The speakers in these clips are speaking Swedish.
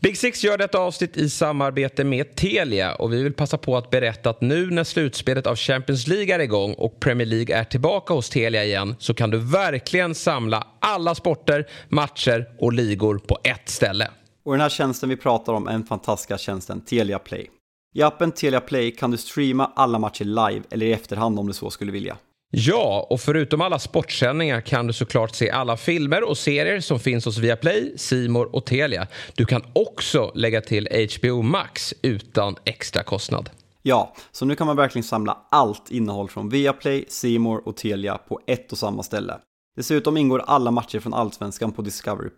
Big Six gör detta avsnitt i samarbete med Telia och vi vill passa på att berätta att nu när slutspelet av Champions League är igång och Premier League är tillbaka hos Telia igen så kan du verkligen samla alla sporter, matcher och ligor på ett ställe. Och den här tjänsten vi pratar om är den fantastiska tjänsten Telia Play. I appen Telia Play kan du streama alla matcher live eller i efterhand om du så skulle vilja. Ja, och förutom alla sportsändningar kan du såklart se alla filmer och serier som finns hos Viaplay, Simor och Telia. Du kan också lägga till HBO Max utan extra kostnad. Ja, så nu kan man verkligen samla allt innehåll från Viaplay, Simor och Telia på ett och samma ställe. Dessutom ingår alla matcher från Allsvenskan på Discovery+.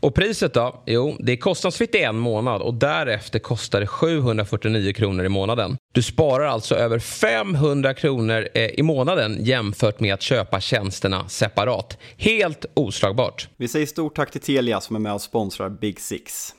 Och priset då? Jo, det är kostnadsfritt i en månad och därefter kostar det 749 kronor i månaden. Du sparar alltså över 500 kronor eh, i månaden jämfört med att köpa tjänsterna separat. Helt oslagbart. Vi säger stort tack till Telia som är med och sponsrar Big Six.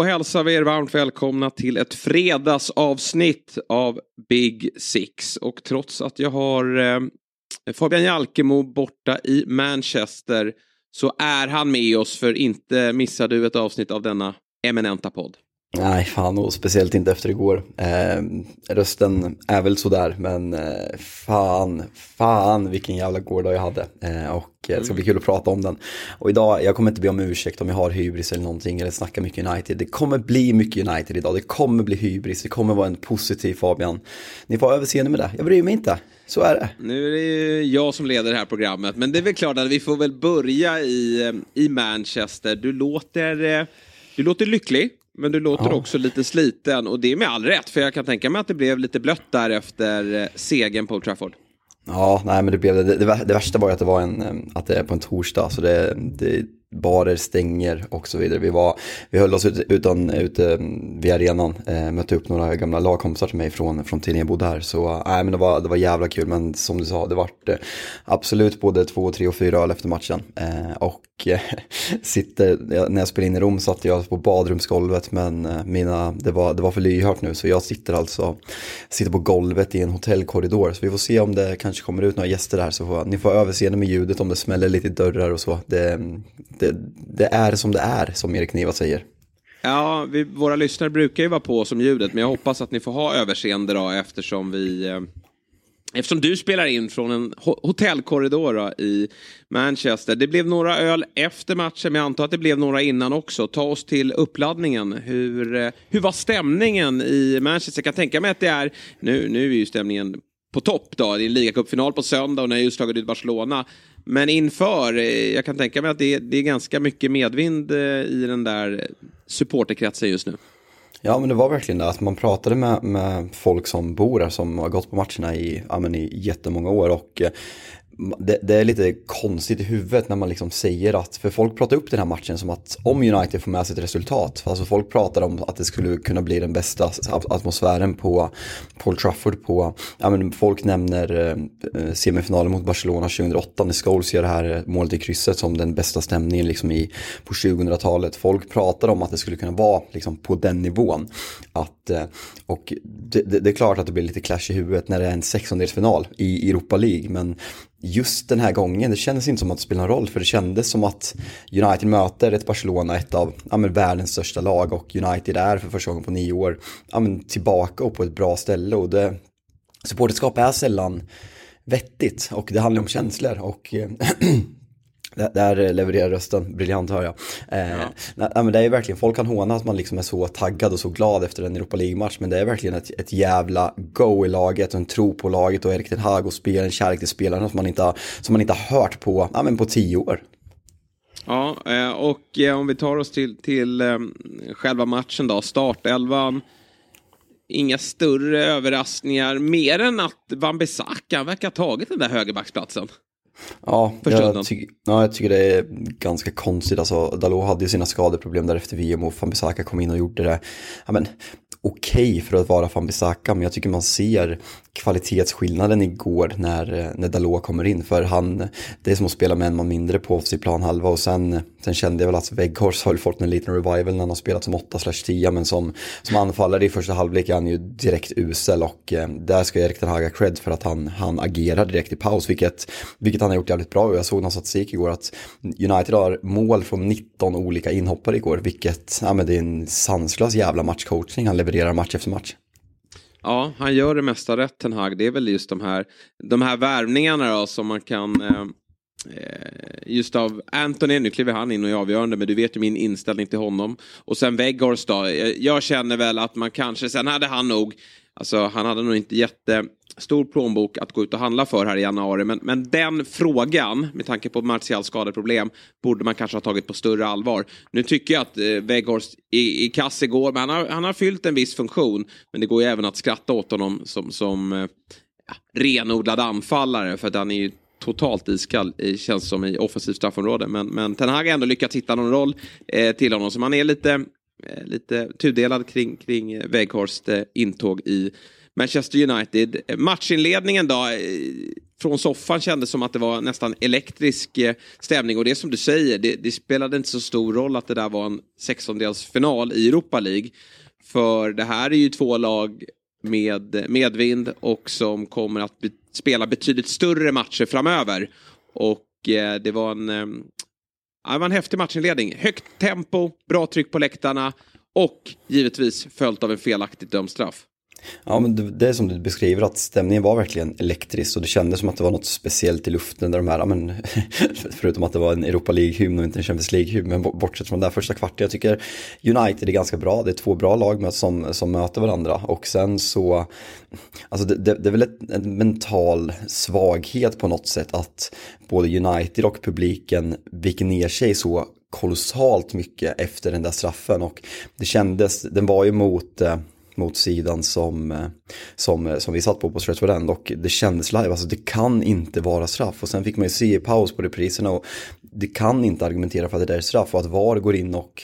Då hälsar vi er varmt välkomna till ett fredagsavsnitt av Big Six. Och trots att jag har eh, Fabian Jalkemo borta i Manchester så är han med oss för inte missar du ett avsnitt av denna eminenta podd. Nej, fan och speciellt inte efter igår. Eh, rösten är väl sådär, men eh, fan, fan vilken jävla gårdag jag hade. Eh, och eh, det ska bli kul att prata om den. Och idag, jag kommer inte be om ursäkt om jag har hybris eller någonting, eller snackar mycket United. Det kommer bli mycket United idag, det kommer bli hybris, det kommer vara en positiv Fabian. Ni får överseende med det, jag bryr mig inte. Så är det. Nu är det ju jag som leder det här programmet, men det är väl klart att vi får väl börja i, eh, i Manchester. Du låter, eh, du låter lycklig. Men du låter ja. också lite sliten och det är med all rätt för jag kan tänka mig att det blev lite blött där efter eh, segern på Old Trafford. Ja, nej men det blev det. Det, det värsta var ju att det var en, att det är på en torsdag så det, det barer stänger och så vidare. Vi, var, vi höll oss ut, utan, ute eh, vid arenan, eh, mötte upp några gamla lagkompisar till mig från, från tiden jag bodde här. Så äh, men det, var, det var jävla kul, men som du sa, det var eh, absolut både två, tre och fyra öl efter matchen. Eh, och eh, sitter, när jag spelade in i Rom satt jag på badrumsgolvet, men eh, mina, det, var, det var för lyhört nu, så jag sitter alltså sitter på golvet i en hotellkorridor. Så vi får se om det kanske kommer ut några gäster här, så får, ni får överseende med ljudet om det smäller lite i dörrar och så. Det, det, det är som det är, som Erik Niva säger. Ja, vi, våra lyssnare brukar ju vara på som ljudet, men jag hoppas att ni får ha överseende då eftersom vi eh, Eftersom du spelar in från en hotellkorridor då, i Manchester. Det blev några öl efter matchen, men jag antar att det blev några innan också. Ta oss till uppladdningen. Hur, eh, hur var stämningen i Manchester? Jag kan tänka mig att det är, nu, nu är ju stämningen på topp då. Det är en ligacupfinal på söndag och ni har just slagit ut Barcelona. Men inför, eh, jag kan tänka mig att det är, det är ganska mycket medvind eh, i den där supporterkretsen just nu. Ja men det var verkligen det, att man pratade med, med folk som bor här som har gått på matcherna i, ja, men i jättemånga år och eh, det, det, är lite konstigt i huvudet när man liksom säger att, för folk pratar upp den här matchen som att om United får med sig ett resultat, alltså folk pratar om att det skulle kunna bli den bästa atmosfären på Paul Trafford på, ja men folk nämner eh, eh, semifinalen mot Barcelona 2008 när Scholes gör det här målet i krysset som den bästa stämningen liksom i, på 2000-talet. Folk pratar om att det skulle kunna vara liksom på den nivån. Att, eh, och det, det, det är klart att det blir lite clash i huvudet när det är en sextondelsfinal i Europa League, men just den här gången, det kändes inte som att det spelade någon roll för det kändes som att United möter ett Barcelona, ett av ja, men, världens största lag och United är för första gången på nio år ja, men, tillbaka och på ett bra ställe. Och det, supporterskap är sällan vettigt och det handlar om känslor och eh, Där levererar rösten, briljant hör jag. Eh, ja. nej, men det är verkligen, folk kan håna att man liksom är så taggad och så glad efter en Europa League-match, men det är verkligen ett, ett jävla go i laget och en tro på laget och Erik Ten Hag och spel, en kärlek till spelarna som man inte har, som man inte har hört på, ja, men på tio år. Ja, eh, och eh, om vi tar oss till, till själva matchen då, startelvan. Inga större överraskningar, mer än att Van Bissaka verkar ha tagit den där högerbacksplatsen. Ja, jag, ty ja, jag tycker det är ganska konstigt. Alltså, Dalot hade ju sina skadeproblem där efter VM och Fambisaka kom in och gjorde det. Ja, men, okej okay för att vara Fambisaka, men jag tycker man ser kvalitetsskillnaden igår när, när Dalot kommer in. För han, det är som att spela med en man mindre på sin planhalva och sen, sen kände jag väl att Weghorst har fått en liten revival när han har spelat som 8-10 men som, som anfallare i första halvlek är han ju direkt usel och eh, där ska Erik Ten Hag cred för att han, han agerar direkt i paus vilket, vilket han har gjort jävligt bra jag såg någon statistik igår att United har mål från 19 olika inhoppare igår vilket, ja men det är en sanslös jävla matchcoachning, han levererar match efter match. Ja, han gör det mesta rätt Ten Hag. Det är väl just de här, de här värvningarna då som man kan eh, eh just av Anthony, nu kliver han in och är avgörande, men du vet ju min inställning till honom. Och sen Weghorst då, jag känner väl att man kanske, sen hade han nog Alltså han hade nog inte jättestor plånbok att gå ut och handla för här i januari. Men, men den frågan, med tanke på Martials skadeproblem, borde man kanske ha tagit på större allvar. Nu tycker jag att eh, Weghorst i, i kass igår, men han har, han har fyllt en viss funktion. Men det går ju även att skratta åt honom som, som eh, renodlad anfallare. För att han är ju totalt iskall, eh, känns som i offensivt straffområde. Men, men Ten Hag har ändå lyckats hitta någon roll eh, till honom. Så man är lite Eh, lite tudelad kring, kring eh, Weghorst eh, intåg i Manchester United. Matchinledningen då, från soffan kändes som att det var nästan elektrisk stämning och det som du säger, det, det spelade inte så stor roll att det där var en sextondelsfinal i Europa League. För det här är ju två lag med medvind och som kommer att be spela betydligt större matcher framöver. Och det var en Ja, det var en häftig matchinledning. Högt tempo, bra tryck på läktarna och givetvis följt av en felaktigt dömd straff. Ja, men det är som du beskriver att stämningen var verkligen elektrisk och det kändes som att det var något speciellt i luften där de här, ja, men, förutom att det var en Europa League-hymn och inte en Champions League-hymn, men bortsett från den här första kvarten, jag tycker United är ganska bra, det är två bra lag som, som möter varandra. Och sen så, alltså det, det, det är väl ett, en mental svaghet på något sätt att både United och publiken viker ner sig så kolossalt mycket efter den där straffen. Och det kändes, den var ju mot eh, mot sidan som, eh, som, eh, som vi satt på på Stretford End och det kändes live, alltså det kan inte vara straff och sen fick man ju se i paus på repriserna och det kan inte argumentera för att det där är straff och att VAR går in och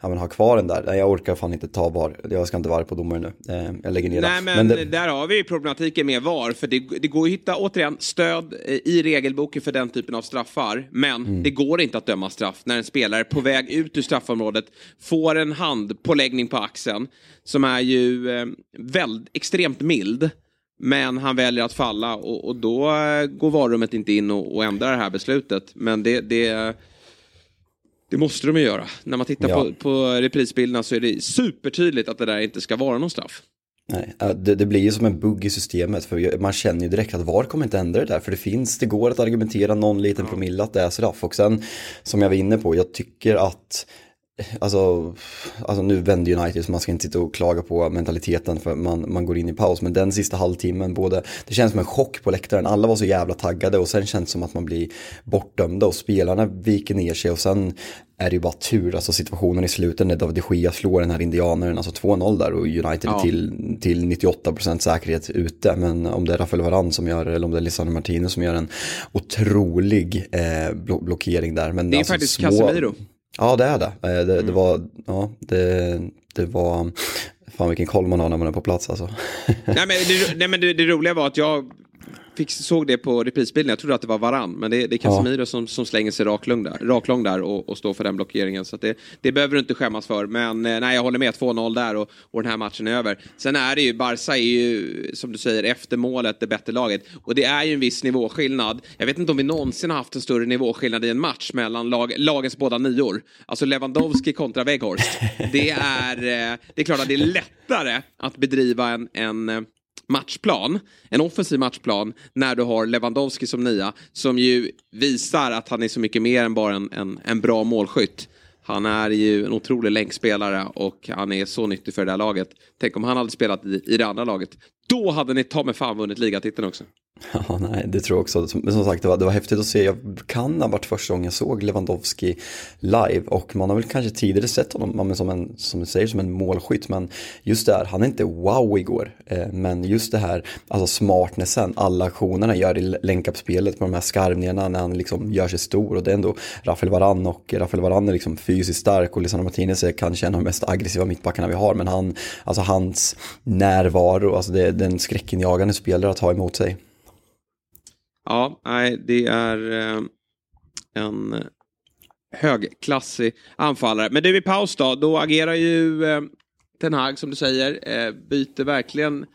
ja, men, har kvar den där. Nej, jag orkar fan inte ta VAR, jag ska inte vara på domare nu. Eh, jag lägger ner Nej, men, men det... där har vi ju problematiken med VAR, för det, det går att hitta, återigen, stöd i regelboken för den typen av straffar, men mm. det går inte att döma straff när en spelare på väg ut ur straffområdet får en handpåläggning på axeln som är ju eh, väldigt, extremt mild. Men han väljer att falla och, och då eh, går varummet inte in och, och ändrar det här beslutet. Men det, det, det måste de ju göra. När man tittar ja. på, på reprisbilderna så är det supertydligt att det där inte ska vara någon straff. Nej, det, det, blir ju som en bugg i systemet för man känner ju direkt att VAR kommer inte ändra det där för det finns, det går att argumentera någon liten promille att det är straff och sen som jag var inne på, jag tycker att Alltså, alltså nu vänder United så man ska inte sitta och klaga på mentaliteten för man, man går in i paus. Men den sista halvtimmen, både, det känns som en chock på läktaren. Alla var så jävla taggade och sen känns det som att man blir bortdömda och spelarna viker ner sig och sen är det ju bara tur, alltså situationen i slutet när David de Gea slår den här indianaren, alltså 2-0 där och United ja. till, till 98% säkerhet ute. Men om det är Rafael Varane som gör eller om det är Lisandro Martinez som gör en otrolig eh, blockering där. Men det är alltså faktiskt små... Casemiro. Ja, det är det. Eh, det, det mm. var, ja, det, det var, fan vilken koll man har när man är på plats alltså. nej, men det, nej, men det, det roliga var att jag fick, såg det på reprisbilden, jag trodde att det var Varann. Men det, det är Casemiro ja. som, som slänger sig raklång där, raklång där och, och står för den blockeringen. Så det, det behöver du inte skämmas för. Men eh, nej, jag håller med, 2-0 där och, och den här matchen är över. Sen är det ju, Barca är ju, som du säger, efter målet det bättre laget. Och det är ju en viss nivåskillnad. Jag vet inte om vi någonsin har haft en större nivåskillnad i en match mellan lag, lagens båda nior. Alltså Lewandowski kontra Weghorst. Det är, eh, det är klart att det är lättare att bedriva en, en eh, matchplan, en offensiv matchplan, när du har Lewandowski som nia, som ju visar att han är så mycket mer än bara en, en, en bra målskytt. Han är ju en otrolig länkspelare och han är så nyttig för det här laget. Tänk om han hade spelat i, i det andra laget. Då hade ni ta med fan vunnit ligatiteln också. Ja, nej, det tror jag också. Men som sagt, det var, det var häftigt att se. Jag kan ha varit första gången jag såg Lewandowski live och man har väl kanske tidigare sett honom som en, som du säger, som en målskytt. Men just det här, han är inte wow igår. Eh, men just det här, alltså smartnessen, alla aktionerna gör i länkuppspelet på de här skarvningarna när han liksom gör sig stor. Och det är ändå Rafael Varan och Rafael Varan är liksom fysiskt stark och Lisandro Martinez är kanske en av de mest aggressiva mittbackarna vi har. Men han, alltså hans närvaro, alltså det, den skräckinjagande spelare att ha emot sig. Ja, nej, det är eh, en högklassig anfallare. Men du, i paus då, då agerar ju eh, Ten Hag som du säger, eh, byter verkligen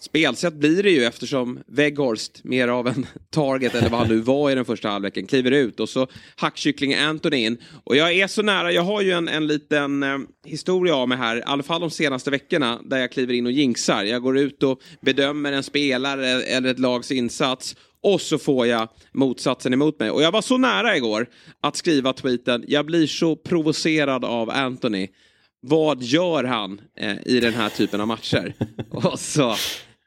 Spelsätt blir det ju eftersom Weghorst, mer av en target eller vad han nu var i den första halvleken, kliver ut och så hackkyckling Anthony in. Och jag är så nära, jag har ju en, en liten eh, historia av mig här, i alla fall de senaste veckorna, där jag kliver in och jinxar. Jag går ut och bedömer en spelare eller ett lags insats och så får jag motsatsen emot mig. Och jag var så nära igår att skriva tweeten, jag blir så provocerad av Anthony. Vad gör han eh, i den här typen av matcher? och så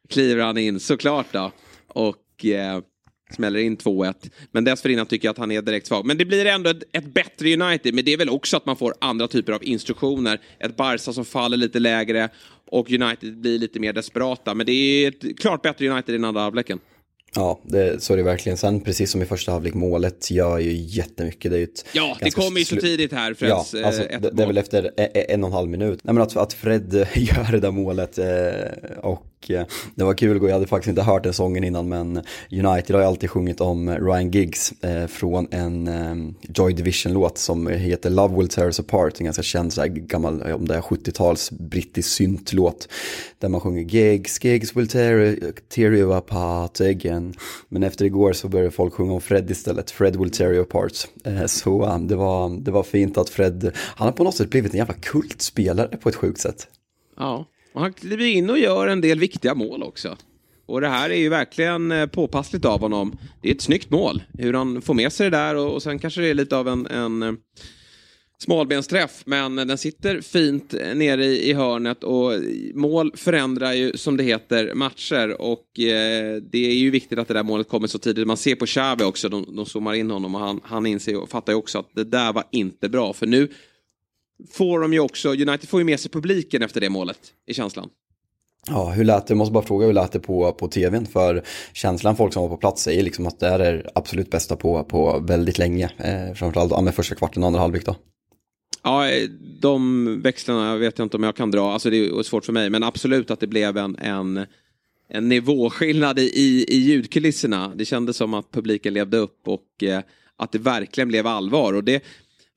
kliver han in såklart då. Och eh, smäller in 2-1. Men dessförinnan tycker jag att han är direkt svag. Men det blir ändå ett, ett, bättre United. Men det är väl också att man får andra typer av instruktioner. Ett Barca som faller lite lägre och United blir lite mer desperata. Men det är ett klart bättre United än andra halvleken. Ja, det, så är det verkligen. Sen precis som i första halvlek, målet gör ju jättemycket. Det är ett ja, det kommer ju så tidigt här, Freds ja, alltså, eh, det, det, är väl efter en och en halv minut. Nej, men att, att Fred gör det där målet eh, och Eh, det var kul, jag hade faktiskt inte hört den sången innan men United har ju alltid sjungit om Ryan Giggs eh, från en eh, Joy Division-låt som heter Love Will Tear Us Apart, en ganska känd så här, gammal, om det är 70-tals brittisk syntlåt där man sjunger Giggs, Giggs will tear, tear you apart again. Men efter igår så började folk sjunga om Fred istället, Fred will tear you apart. Så det, var, det var fint att Fred, han har på något sätt blivit en jävla kultspelare på ett sjukt sätt. Ja. Och han kliver in och gör en del viktiga mål också. Och det här är ju verkligen eh, påpassligt av honom. Det är ett snyggt mål. Hur han får med sig det där och, och sen kanske det är lite av en, en eh, smalbensträff. Men den sitter fint eh, nere i, i, hörnet och mål förändrar ju som det heter matcher. Och eh, det är ju viktigt att det där målet kommer så tidigt. Man ser på Xavi också, de, de zoomar in honom och han, han inser och fattar ju också att det där var inte bra. För nu får de ju också, United får ju med sig publiken efter det målet i känslan. Ja, hur lät det, jag måste bara fråga hur lät det på, på tvn? För känslan folk som var på plats säger liksom att det är det absolut bästa på, på väldigt länge. Eh, framförallt ja, med första kvarten och andra halvlek då. Ja, de växlarna vet jag inte om jag kan dra, alltså det är svårt för mig, men absolut att det blev en, en, en nivåskillnad i, i ljudkulisserna. Det kändes som att publiken levde upp och eh, att det verkligen blev allvar. Och det,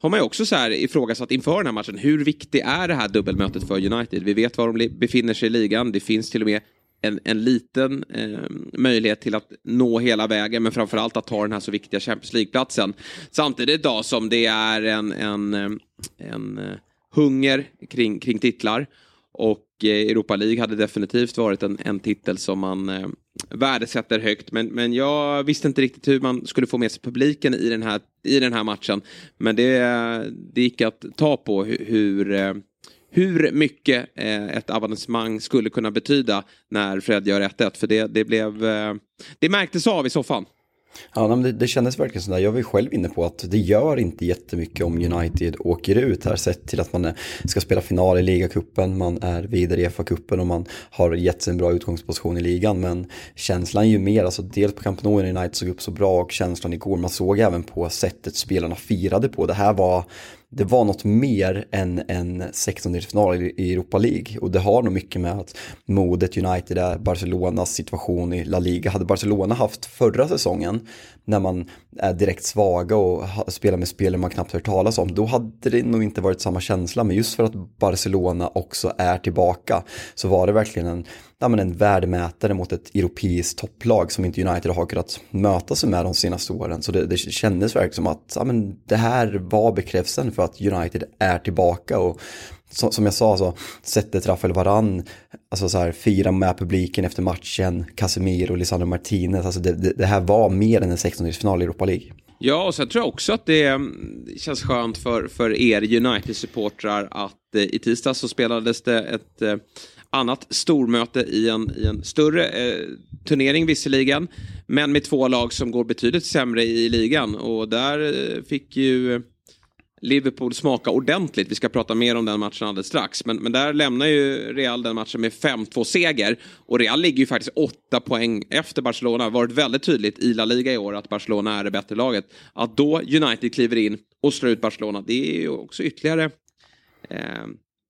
har man ju också så här ifrågasatt inför den här matchen. Hur viktigt är det här dubbelmötet för United? Vi vet var de befinner sig i ligan. Det finns till och med en, en liten eh, möjlighet till att nå hela vägen men framförallt att ta den här så viktiga Champions League-platsen. Samtidigt då som det är en, en, ehm, en, eh, hunger kring, kring titlar och eh, Europa League hade definitivt varit en, en titel som man eh, värdesätter högt. Men, men jag visste inte riktigt hur man skulle få med sig publiken i den här, i den här matchen. Men det, det gick att ta på hur, eh, hur mycket eh, ett avancemang skulle kunna betyda när Fred gör 1-1. För det, det, blev, eh, det märktes av i soffan. Ja, men det, det kändes verkligen sådär. Jag var ju själv inne på att det gör inte jättemycket om United åker ut här sett till att man ska spela final i ligacupen, man är vidare i FA-cupen och man har gett sig en bra utgångsposition i ligan. Men känslan är ju mer, alltså dels på Camp Nou United såg upp så bra och känslan igår, man såg även på sättet spelarna firade på. Det här var det var något mer än en 16-delsfinal i Europa League. Och det har nog mycket med att modet United är Barcelonas situation i La Liga. Hade Barcelona haft förra säsongen när man är direkt svaga och spelar med spelare man knappt hört talas om, då hade det nog inte varit samma känsla. Men just för att Barcelona också är tillbaka så var det verkligen en, ja, men en värdemätare mot ett europeiskt topplag som inte United har kunnat möta sig med de senaste åren. Så det, det kändes verkligen som att ja, men det här var bekräftelsen för att United är tillbaka. och som jag sa, så sättet Rafael Varan, alltså så här, fira med publiken efter matchen, Casemiro och Lisandro Martinez, alltså det, det, det här var mer än en 16-delsfinal i Europa League. Ja, och sen tror jag också att det mm, känns skönt för, för er United-supportrar att eh, i tisdags så spelades det ett eh, annat stormöte i en, i en större eh, turnering visserligen. Men med två lag som går betydligt sämre i ligan. Och där eh, fick ju Liverpool smaka ordentligt. Vi ska prata mer om den matchen alldeles strax. Men, men där lämnar ju Real den matchen med 5-2 seger. Och Real ligger ju faktiskt åtta poäng efter Barcelona. Det har varit väldigt tydligt i La Liga i år att Barcelona är det bättre laget. Att då United kliver in och slår ut Barcelona, det är ju också ytterligare eh,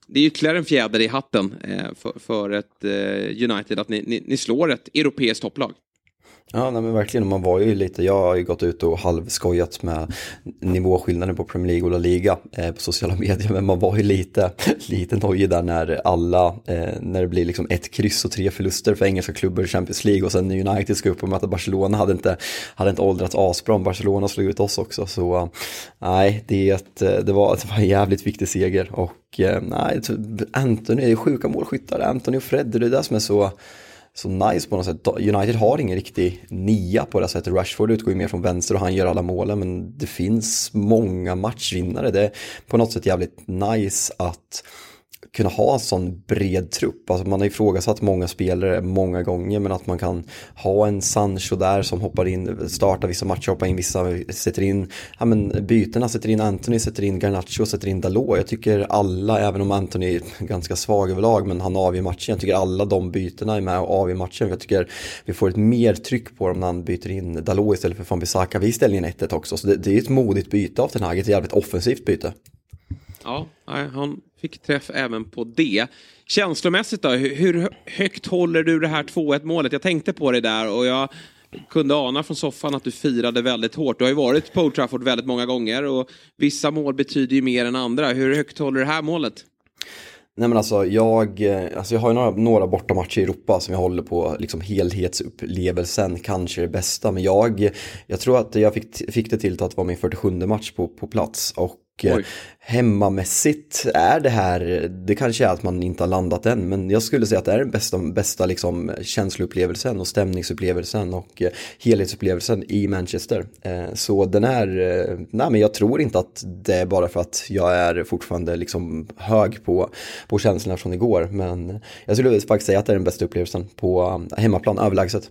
det är ytterligare en fjäder i hatten eh, för, för, ett eh, United att ni, ni, ni slår ett europeiskt topplag. Ja, nej, men verkligen. Man var ju lite, jag har ju gått ut och halvskojat med nivåskillnaden på Premier League och La Liga eh, på sociala medier, men man var ju lite, lite nojig där när alla, eh, när det blir liksom ett kryss och tre förluster för engelska klubbar i Champions League och sen när United ska upp och möta Barcelona hade inte, hade inte åldrats asbra om Barcelona slog ut oss också, så eh, nej, det, det, var, det var en jävligt viktig seger och eh, nej, Anthony är ju sjuka målskyttar, Anthony och Fred, det är det som är så så nice på något sätt. United har ingen riktig nia på det sättet. Rashford utgår ju mer från vänster och han gör alla målen men det finns många matchvinnare. Det är på något sätt jävligt nice att kunna ha en sån bred trupp. Alltså man har ifrågasatt många spelare många gånger men att man kan ha en Sancho där som hoppar in, startar vissa matcher, hoppar in vissa, sätter in ja, men bytena, sätter in Anthony, sätter in Garnacho, sätter in Dalot. Jag tycker alla, även om Anthony är ganska svag överlag men han avgör matchen, jag tycker alla de bytena är med och avgör matchen. Jag tycker vi får ett mer tryck på dem när han byter in Dalot istället för Van Bissaka vid ställningen 1-1 också. Så det, det är ett modigt byte av den här, ett jävligt offensivt byte. Ja, han fick träff även på det. Känslomässigt då, hur högt håller du det här 2-1 målet? Jag tänkte på det där och jag kunde ana från soffan att du firade väldigt hårt. Du har ju varit på Old Trafford väldigt många gånger och vissa mål betyder ju mer än andra. Hur högt håller du det här målet? Nej men alltså jag, eh, alltså jag har ju några, några bortamatcher i Europa som jag håller på liksom helhetsupplevelsen, kanske det bästa. Men jag, jag tror att jag fick, fick det till att vara min 47 match på, på plats och Oj. hemmamässigt är det här, det kanske är att man inte har landat än, men jag skulle säga att det är den bästa, bästa liksom känsloupplevelsen och stämningsupplevelsen och eh, helhetsupplevelsen i Manchester. Eh, så den är, eh, nej men jag tror inte att det är bara för att jag är fortfarande liksom hög på, på känslorna från igår, men jag skulle faktiskt säga att det är den bästa upplevelsen på hemmaplan, överlägset.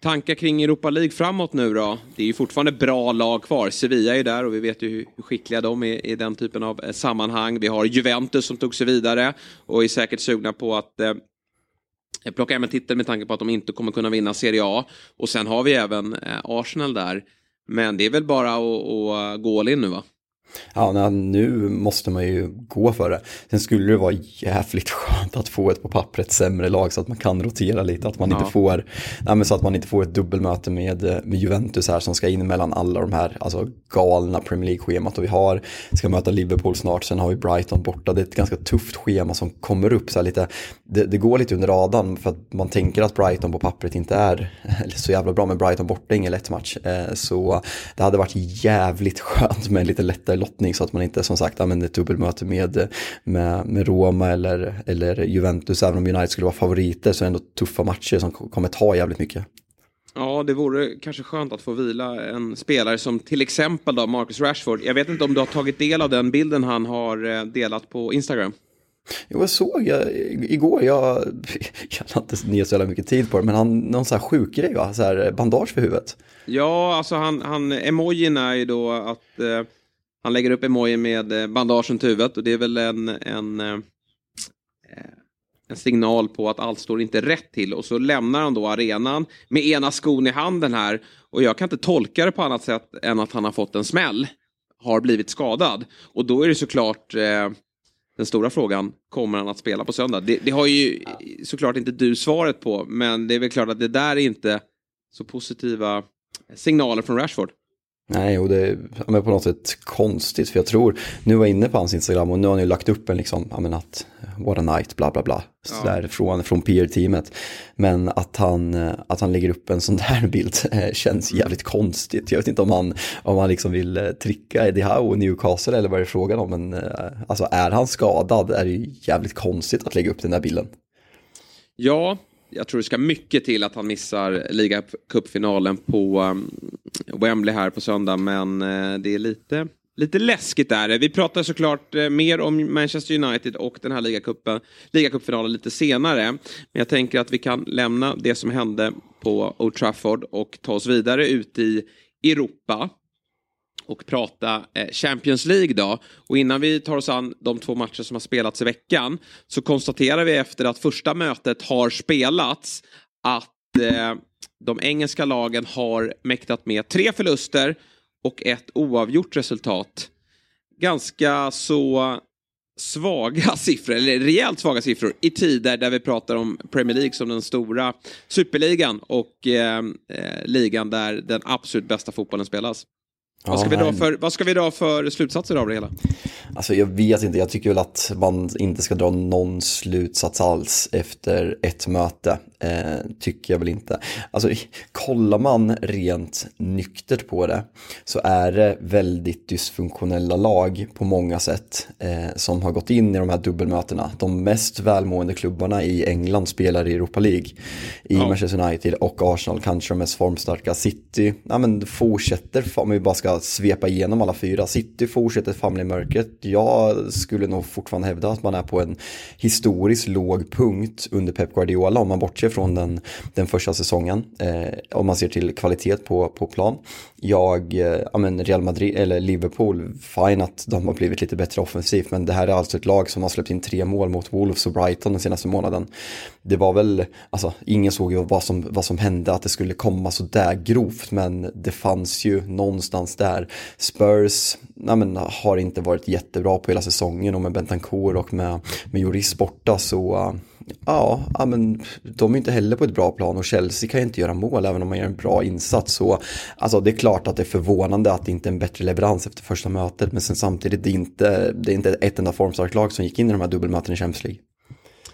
Tankar kring Europa League framåt nu då? Det är ju fortfarande bra lag kvar. Sevilla är där och vi vet ju hur skickliga de är i den typen av eh, sammanhang. Vi har Juventus som tog sig vidare och är säkert sugna på att eh, plocka hem en titel med tanke på att de inte kommer kunna vinna Serie A. Och sen har vi även eh, Arsenal där. Men det är väl bara att, att eh, gå all in nu va? Ja, nu måste man ju gå för det. Sen skulle det vara jävligt skönt att få ett på pappret sämre lag så att man kan rotera lite. Att man ja. inte får, nej, så att man inte får ett dubbelmöte med, med Juventus här som ska in mellan alla de här alltså, galna Premier League-schemat. Och vi har, ska möta Liverpool snart, sen har vi Brighton borta. Det är ett ganska tufft schema som kommer upp så här lite. Det, det går lite under radarn för att man tänker att Brighton på pappret inte är så jävla bra. Men Brighton borta är ingen lätt match. Eh, så det hade varit jävligt skönt med en lite lättare lottning så att man inte som sagt använder ett dubbelmöte med, med, med Roma eller, eller Juventus. Även om United skulle vara favoriter så är det ändå tuffa matcher som kommer ta jävligt mycket. Ja, det vore kanske skönt att få vila en spelare som till exempel då Marcus Rashford. Jag vet inte om du har tagit del av den bilden han har eh, delat på Instagram. Jo, jag såg jag, igår, jag, jag har inte ner så jävla mycket tid på det, men han, någon sån här sjuk grej va? Så här bandage för huvudet. Ja, alltså han, han emojin är ju då att eh, han lägger upp emojin med eh, bandagen till huvudet och det är väl en, en, eh, eh, en signal på att allt står inte rätt till och så lämnar han då arenan med ena skon i handen här och jag kan inte tolka det på annat sätt än att han har fått en smäll, har blivit skadad och då är det såklart eh, den stora frågan, kommer han att spela på söndag? Det, det har ju såklart inte du svaret på, men det är väl klart att det där är inte så positiva signaler från Rashford. Nej, och det är på något sätt konstigt för jag tror, nu var jag inne på hans Instagram och nu har han ju lagt upp en liksom, ja men att, what a night, bla bla bla, sådär ja. från, från PR-teamet. Men att han, att han lägger upp en sån där bild eh, känns jävligt konstigt. Jag vet inte om han, om han liksom vill eh, tricka Eddie Howe och Newcastle eller vad det är frågan om, men eh, alltså är han skadad är det ju jävligt konstigt att lägga upp den där bilden. Ja, jag tror det ska mycket till att han missar ligacupfinalen på um, Wembley här på söndag. Men eh, det är lite, lite läskigt där. Vi pratar såklart eh, mer om Manchester United och den här ligacupen, ligacupfinalen lite senare. Men jag tänker att vi kan lämna det som hände på Old Trafford och ta oss vidare ut i Europa och prata eh, Champions League då. Och innan vi tar oss an de två matcher som har spelats i veckan så konstaterar vi efter att första mötet har spelats att eh, de engelska lagen har mäktat med tre förluster och ett oavgjort resultat. Ganska så svaga siffror, eller rejält svaga siffror i tider där vi pratar om Premier League som den stora superligan och eh, eh ligan där den absolut bästa fotbollen spelas. Vad ska, vi dra för, vad ska vi dra för slutsatser av det hela? Alltså jag vet inte, jag tycker väl att man inte ska dra någon slutsats alls efter ett möte. Eh, tycker jag väl inte. Alltså kollar man rent nyktert på det så är det väldigt dysfunktionella lag på många sätt eh, som har gått in i de här dubbelmötena. De mest välmående klubbarna i England spelar i Europa League. I ja. Manchester United och Arsenal, kanske de mest formstarka. City, ja men fortsätter, om vi bara ska svepa igenom alla fyra. City fortsätter famla i mörkret. Jag skulle nog fortfarande hävda att man är på en historiskt låg punkt under Pep Guardiola om man bortser från den, den första säsongen. Eh, om man ser till kvalitet på, på plan. Jag, eh, ja men Real Madrid eller Liverpool, fine att de har blivit lite bättre offensivt men det här är alltså ett lag som har släppt in tre mål mot Wolves och Brighton den senaste månaden. Det var väl, alltså ingen såg ju vad som, vad som hände att det skulle komma så där grovt men det fanns ju någonstans där. Spurs ja, men, har inte varit jättebra på hela säsongen och med Bentancourt och med, med Joris borta så eh, ja, ja, men de är inte heller på ett bra plan och Chelsea kan ju inte göra mål även om man gör en bra insats. Så, alltså, det är klart att det är förvånande att det inte är en bättre leverans efter första mötet men sen samtidigt det är inte, det är inte ett enda formstarkt lag som gick in i de här dubbelmötena i Champions League.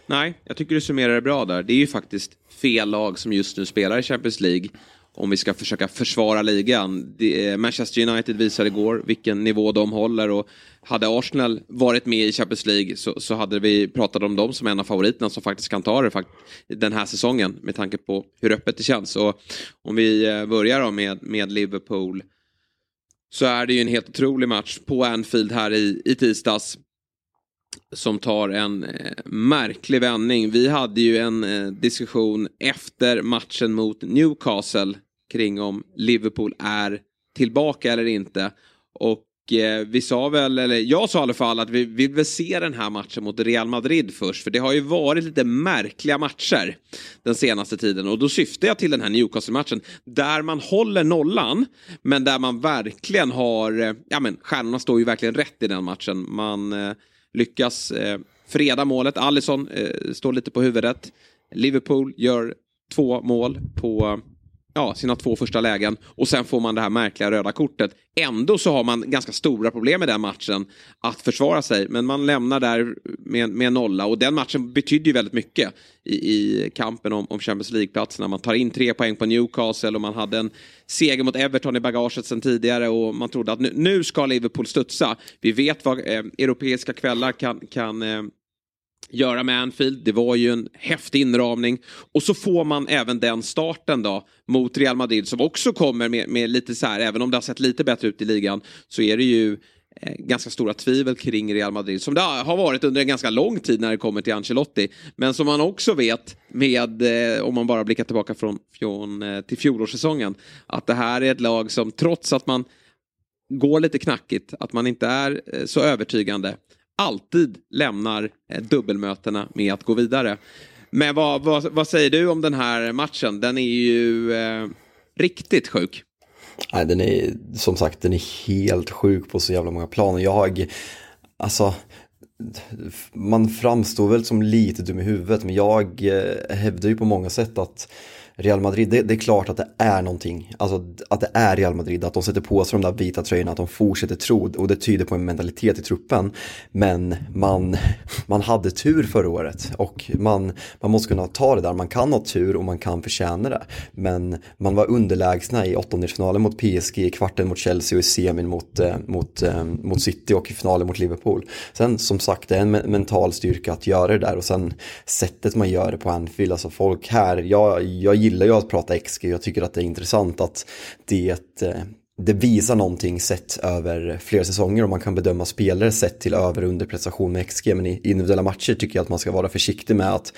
Nej, jag tycker du summerar det bra där. Det är ju faktiskt fel lag som just nu spelar i Champions League om vi ska försöka försvara ligan. Eh, Manchester United visade igår vilken nivå de håller och hade Arsenal varit med i Champions League så, så hade vi pratat om dem som en av favoriterna som faktiskt kan ta det den här säsongen med tanke på hur öppet det känns. Och om vi eh, börjar då med, med Liverpool så är det ju en helt otrolig match på Anfield här i, i tisdags som tar en eh, märklig vändning. Vi hade ju en eh, diskussion efter matchen mot Newcastle kring om Liverpool är tillbaka eller inte. Och eh, vi sa väl, eller jag sa i alla fall att vi vill väl se den här matchen mot Real Madrid först. För det har ju varit lite märkliga matcher den senaste tiden. Och då syftar jag till den här Newcastle-matchen. Där man håller nollan, men där man verkligen har, eh, ja men stjärnorna står ju verkligen rätt i den matchen. Man eh, lyckas eh, freda målet. Allison eh, står lite på huvudet. Liverpool gör två mål på ja, sina två första lägen och sen får man det här märkliga röda kortet. Ändå så har man ganska stora problem i den matchen att försvara sig men man lämnar där med, med nolla och den matchen betydde ju väldigt mycket i, i kampen om, om Champions League-platserna. Man tar in tre poäng på Newcastle och man hade en seger mot Everton i bagaget sen tidigare och man trodde att nu, nu ska Liverpool studsa. Vi vet vad eh, europeiska kvällar kan, kan eh, göra med Anfield. Det var ju en häftig inramning. Och så får man även den starten då mot Real Madrid som också kommer med, med lite så här, även om det har sett lite bättre ut i ligan, så är det ju eh, ganska stora tvivel kring Real Madrid som det har varit under en ganska lång tid när det kommer till Ancelotti. Men som man också vet med, eh, om man bara blickar tillbaka från, från eh, till fjolårssäsongen, att det här är ett lag som trots att man går lite knackigt, att man inte är så övertygande, alltid lämnar eh, dubbelmötena med att gå vidare. Men vad, vad, vad, säger du om den här matchen? Den är ju eh, riktigt sjuk. Nej, den är som sagt den är helt sjuk på så jävla många plan. Jag, alltså, man framstår väl som lite dum i huvudet men jag eh, hävdar ju på många sätt att Real Madrid, det, det, är klart att det är någonting. Alltså att det är Real Madrid, att de sätter på sig de där vita tröjorna, att de fortsätter tro och det tyder på en mentalitet i truppen. Men man, man hade tur förra året och man, man måste kunna ta det där. Man kan ha tur och man kan förtjäna det. Men man var underlägsna i åttondelsfinalen mot PSG, i kvarten mot Chelsea och i semin mot, eh, mot, eh, mot City och i finalen mot Liverpool. Sen som sagt, det är en mental styrka att göra det där och sen sättet man gör det på Anfield, alltså folk här, jag, jag gillar ju att prata XG, jag tycker att det är intressant att det eh, det visar någonting sett över flera säsonger och man kan bedöma spelare sett till över och underprestation med XG. Men i individuella matcher tycker jag att man ska vara försiktig med att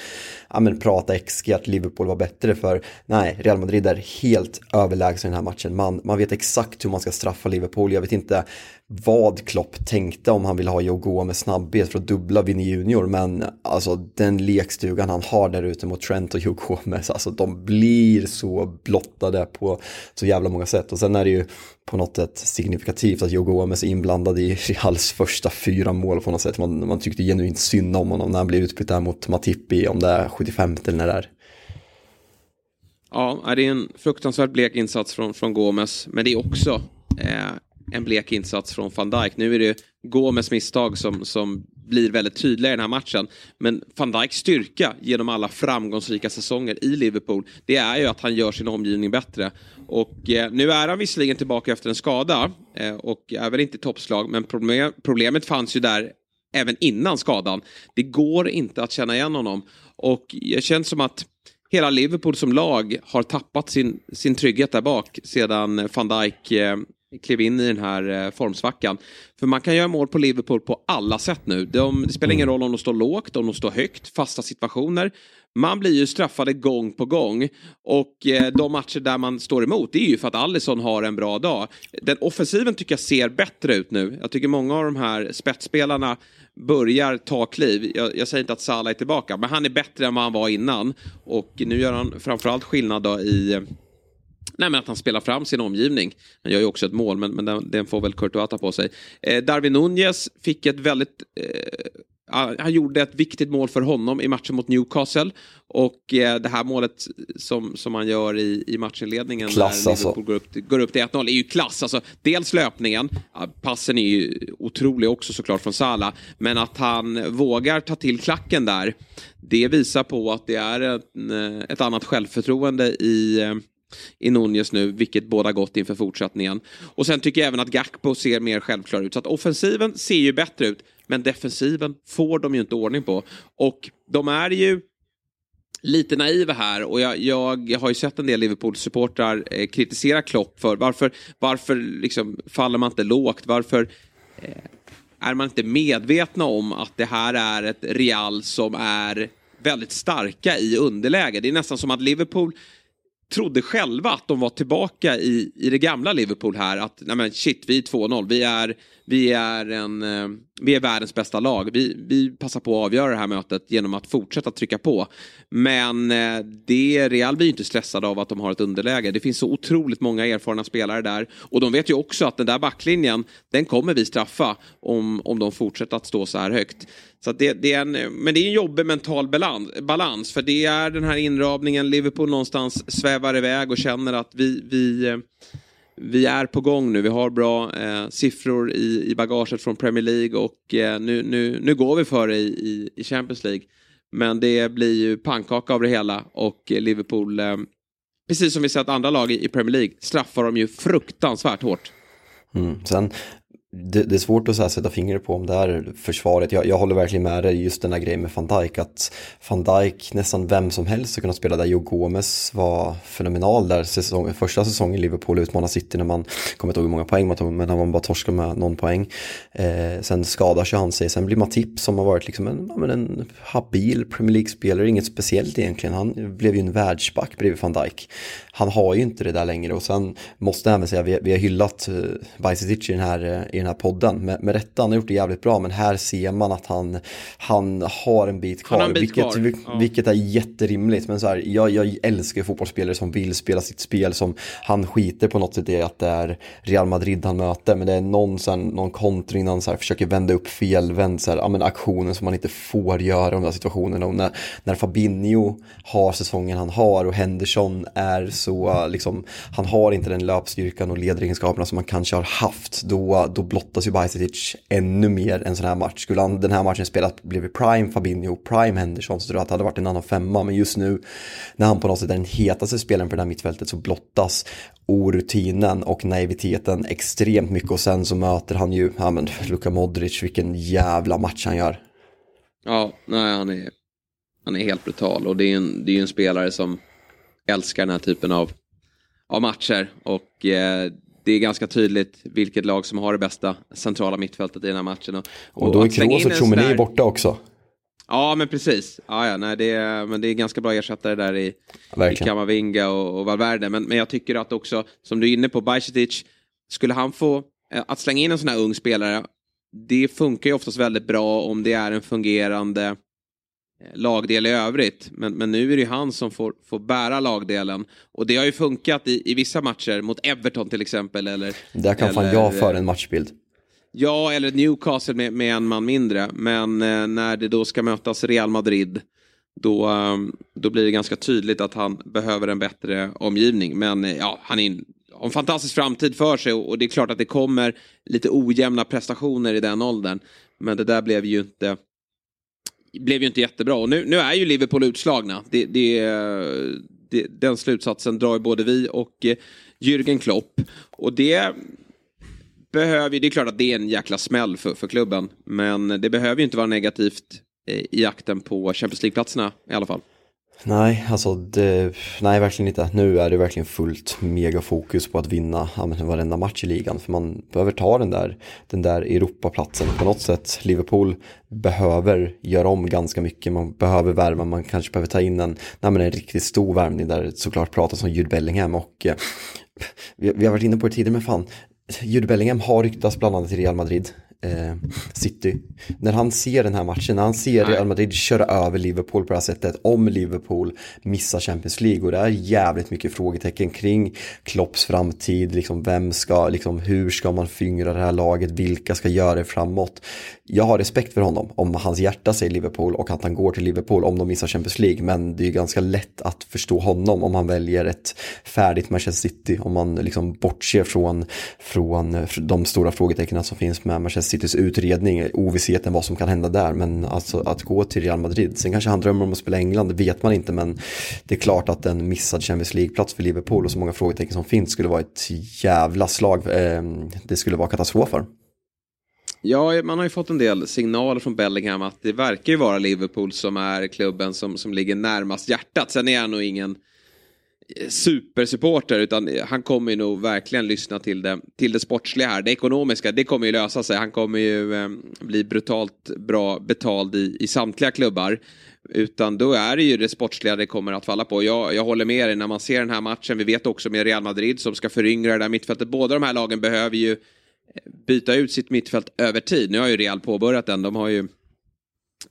ja, men prata XG, att Liverpool var bättre för nej, Real Madrid är helt överlägsen i den här matchen. Man, man vet exakt hur man ska straffa Liverpool. Jag vet inte vad Klopp tänkte om han vill ha Joe med snabbhet för att dubbla Vinny Junior men alltså den lekstugan han har där ute mot Trent och Joe Gomez, alltså de blir så blottade på så jävla många sätt och sen är det ju på något sätt signifikativt att Joe Gomez är inblandad i Reals första fyra mål på något sätt. Man, man tyckte genuint synd om honom när han blev utbytt där mot Matippi om det är 75 eller när det är. Ja, det är en fruktansvärt blek insats från, från Gomes, men det är också eh, en blek insats från van Dijk. Nu är det Gomes misstag som, som blir väldigt tydliga i den här matchen. Men van Dijks styrka genom alla framgångsrika säsonger i Liverpool, det är ju att han gör sin omgivning bättre. Och eh, nu är han visserligen tillbaka efter en skada eh, och är väl inte toppslag, men problem, problemet fanns ju där även innan skadan. Det går inte att känna igen honom. Och jag känner som att hela Liverpool som lag har tappat sin, sin trygghet där bak sedan van Dijk eh, klev in i den här eh, formsvackan. För man kan göra mål på Liverpool på alla sätt nu. De, det spelar ingen mm. roll om de står lågt, om de står högt, fasta situationer. Man blir ju straffade gång på gång. Och eh, de matcher där man står emot, det är ju för att Allison har en bra dag. Den offensiven tycker jag ser bättre ut nu. Jag tycker många av de här spetsspelarna börjar ta kliv. Jag, jag säger inte att Salah är tillbaka, men han är bättre än vad han var innan. Och nu gör han framförallt skillnad då i Nej, men att han spelar fram sin omgivning. Han gör ju också ett mål, men, men den, den får väl Courtois ta på sig. Eh, Darwin Nunez fick ett väldigt... Eh, han gjorde ett viktigt mål för honom i matchen mot Newcastle. Och eh, det här målet som, som han gör i, i matchinledningen klass, när Liverpool alltså. går, upp, går upp till 1-0 är ju klass. Alltså, dels löpningen, passen är ju otrolig också såklart från Salah. Men att han vågar ta till klacken där, det visar på att det är ett, eh, ett annat självförtroende i eh, i Nunez nu, vilket båda gott inför fortsättningen. Och sen tycker jag även att Gakpo ser mer självklar ut. Så att offensiven ser ju bättre ut, men defensiven får de ju inte ordning på. Och de är ju lite naiva här och jag, jag har ju sett en del Liverpool-supportrar eh, kritisera Klopp för varför, varför liksom faller man inte lågt? Varför eh, är man inte medvetna om att det här är ett Real som är väldigt starka i underläge? Det är nästan som att Liverpool trodde själva att de var tillbaka i, i det gamla Liverpool här. Att nej men shit, vi är 2-0. Vi är, vi, är en, eh, vi är världens bästa lag. Vi, vi passar på att avgöra det här mötet genom att fortsätta trycka på. Men eh, det, Real blir inte stressade av att de har ett underläge. Det finns så otroligt många erfarna spelare där. Och de vet ju också att den där backlinjen, den kommer vi straffa om, om de fortsätter att stå så här högt. Så det, det, är en, men det är en jobbig mental balans, för det är den här inramningen, Liverpool någonstans svävar iväg och känner att vi, vi, eh, vi är på gång nu. Vi har bra eh, siffror i, i bagaget från Premier League och eh, nu, nu, nu går vi för det i, i, i, Champions League. Men det blir ju pannkaka av det hela och Liverpool, eh, precis som vi sett andra lag i, i Premier League, straffar de ju fruktansvärt hårt. Mm. Sen det, det, är svårt att så sätta fingret på om det är försvaret. Jag, jag håller verkligen med dig just den här grejen med van Dijk. Att van Dijk, nästan vem som helst har kunna spela där. Joe Gomez var fenomenal där säsong, första säsongen i Liverpool utmanade City när man, kommer inte ihåg hur många poäng man tog, men han var bara torskad med någon poäng. Eh, sen skadar sig han sig. Sen blir Matip som har varit liksom en, ja, en habil Premier League-spelare, inget speciellt egentligen. Han blev ju en världsback bredvid van Dijk. Han har ju inte det där längre och sen måste jag även säga, vi, vi har hyllat eh, uh, Bajsetic i den här, uh, i den den här podden. Med, med rätta, han har gjort det jävligt bra, men här ser man att han, han har en bit kvar. en bit vilket, kvar. Ja. vilket är jätterimligt. Men så här, jag, jag älskar fotbollsspelare som vill spela sitt spel, som han skiter på något sätt i att det är Real Madrid han möter, men det är någon, så här, någon kontring när han så här, försöker vända upp felvänd, så här, ja, men aktionen som man inte får göra i de där situationerna. Och när, när Fabinho har säsongen han har och Henderson är så, liksom, han har inte den löpstyrkan och ledaregenskaperna som man kanske har haft, då, då blottas ju Bajsetic ännu mer en sån här match. Skulle han den här matchen spelat blivit prime Fabinho, prime Henderson så tror jag att det hade varit en annan femma. Men just nu när han på något sätt är den hetaste spelaren på det här mittfältet så blottas orutinen och naiviteten extremt mycket och sen så möter han ju, ja men Luka Modric, vilken jävla match han gör. Ja, nej, han är, han är helt brutal och det är en, det är ju en spelare som älskar den här typen av, av matcher och eh, det är ganska tydligt vilket lag som har det bästa centrala mittfältet i den här matchen. Och, Och då är Kroos och där- borta också. Ja, men precis. Ja, ja, nej, det är, men det är ganska bra ersättare där i, i. Kamavinga och, och Valverde. Men, men jag tycker att också, som du är inne på, Bajsetic, skulle han få, eh, att slänga in en sån här ung spelare, det funkar ju oftast väldigt bra om det är en fungerande lagdel i övrigt. Men, men nu är det ju han som får, får bära lagdelen. Och det har ju funkat i, i vissa matcher, mot Everton till exempel. Eller, Där kan fan eller, jag föra en matchbild. Ja, eller Newcastle med, med en man mindre. Men eh, när det då ska mötas Real Madrid, då, eh, då blir det ganska tydligt att han behöver en bättre omgivning. Men eh, ja, han är en, fantastisk framtid för sig och, och det är klart att det kommer lite ojämna prestationer i den åldern. Men det där blev ju inte blev ju inte jättebra. Och nu, nu är ju Liverpool utslagna. Det, det, det, den slutsatsen drar ju både vi och eh, Jürgen Klopp. Och det behöver ju, det är klart att det är en jäkla smäll för, för klubben. Men det behöver ju inte vara negativt eh, i jakten på Champions League-platserna i alla fall. Nej, alltså det, nej verkligen inte. Nu är det verkligen fullt megafokus på att vinna ja, men varenda match i ligan. För man behöver ta den där, den där Europaplatsen på något sätt. Liverpool behöver göra om ganska mycket. Man behöver värma, man kanske behöver ta in en, nej, men en riktigt stor värmning där det såklart pratas om Jude Bellingham. Och eh, vi, vi har varit inne på det tidigare, men fan. Jude Bellingham har ryktats bland annat till Real Madrid. Eh, City. När han ser den här matchen, när han ser Nej. Real Madrid köra över Liverpool på det här sättet, om Liverpool missar Champions League och det är jävligt mycket frågetecken kring Klopps framtid, liksom vem ska, liksom hur ska man fyngra det här laget, vilka ska göra det framåt. Jag har respekt för honom om hans hjärta säger Liverpool och att han går till Liverpool om de missar Champions League, men det är ju ganska lätt att förstå honom om han väljer ett färdigt Manchester City, om man liksom bortser från, från de stora frågetecknen som finns med Manchester Citys utredning, ovissheten vad som kan hända där, men alltså att gå till Real Madrid, sen kanske han drömmer om att spela i England, det vet man inte, men det är klart att en missad Champions League-plats för Liverpool och så många frågetecken som finns skulle vara ett jävla slag, ehm, det skulle vara katastrof för. Ja, man har ju fått en del signaler från Bellingham att det verkar ju vara Liverpool som är klubben som, som ligger närmast hjärtat. Sen är han nog ingen supersupporter utan han kommer ju nog verkligen lyssna till det, till det sportsliga här. Det ekonomiska, det kommer ju lösa sig. Han kommer ju eh, bli brutalt bra betald i, i samtliga klubbar. Utan då är det ju det sportsliga det kommer att falla på. Jag, jag håller med dig när man ser den här matchen. Vi vet också med Real Madrid som ska föryngra det där mittfältet. Båda de här lagen behöver ju byta ut sitt mittfält över tid. Nu har ju Real påbörjat den. De har ju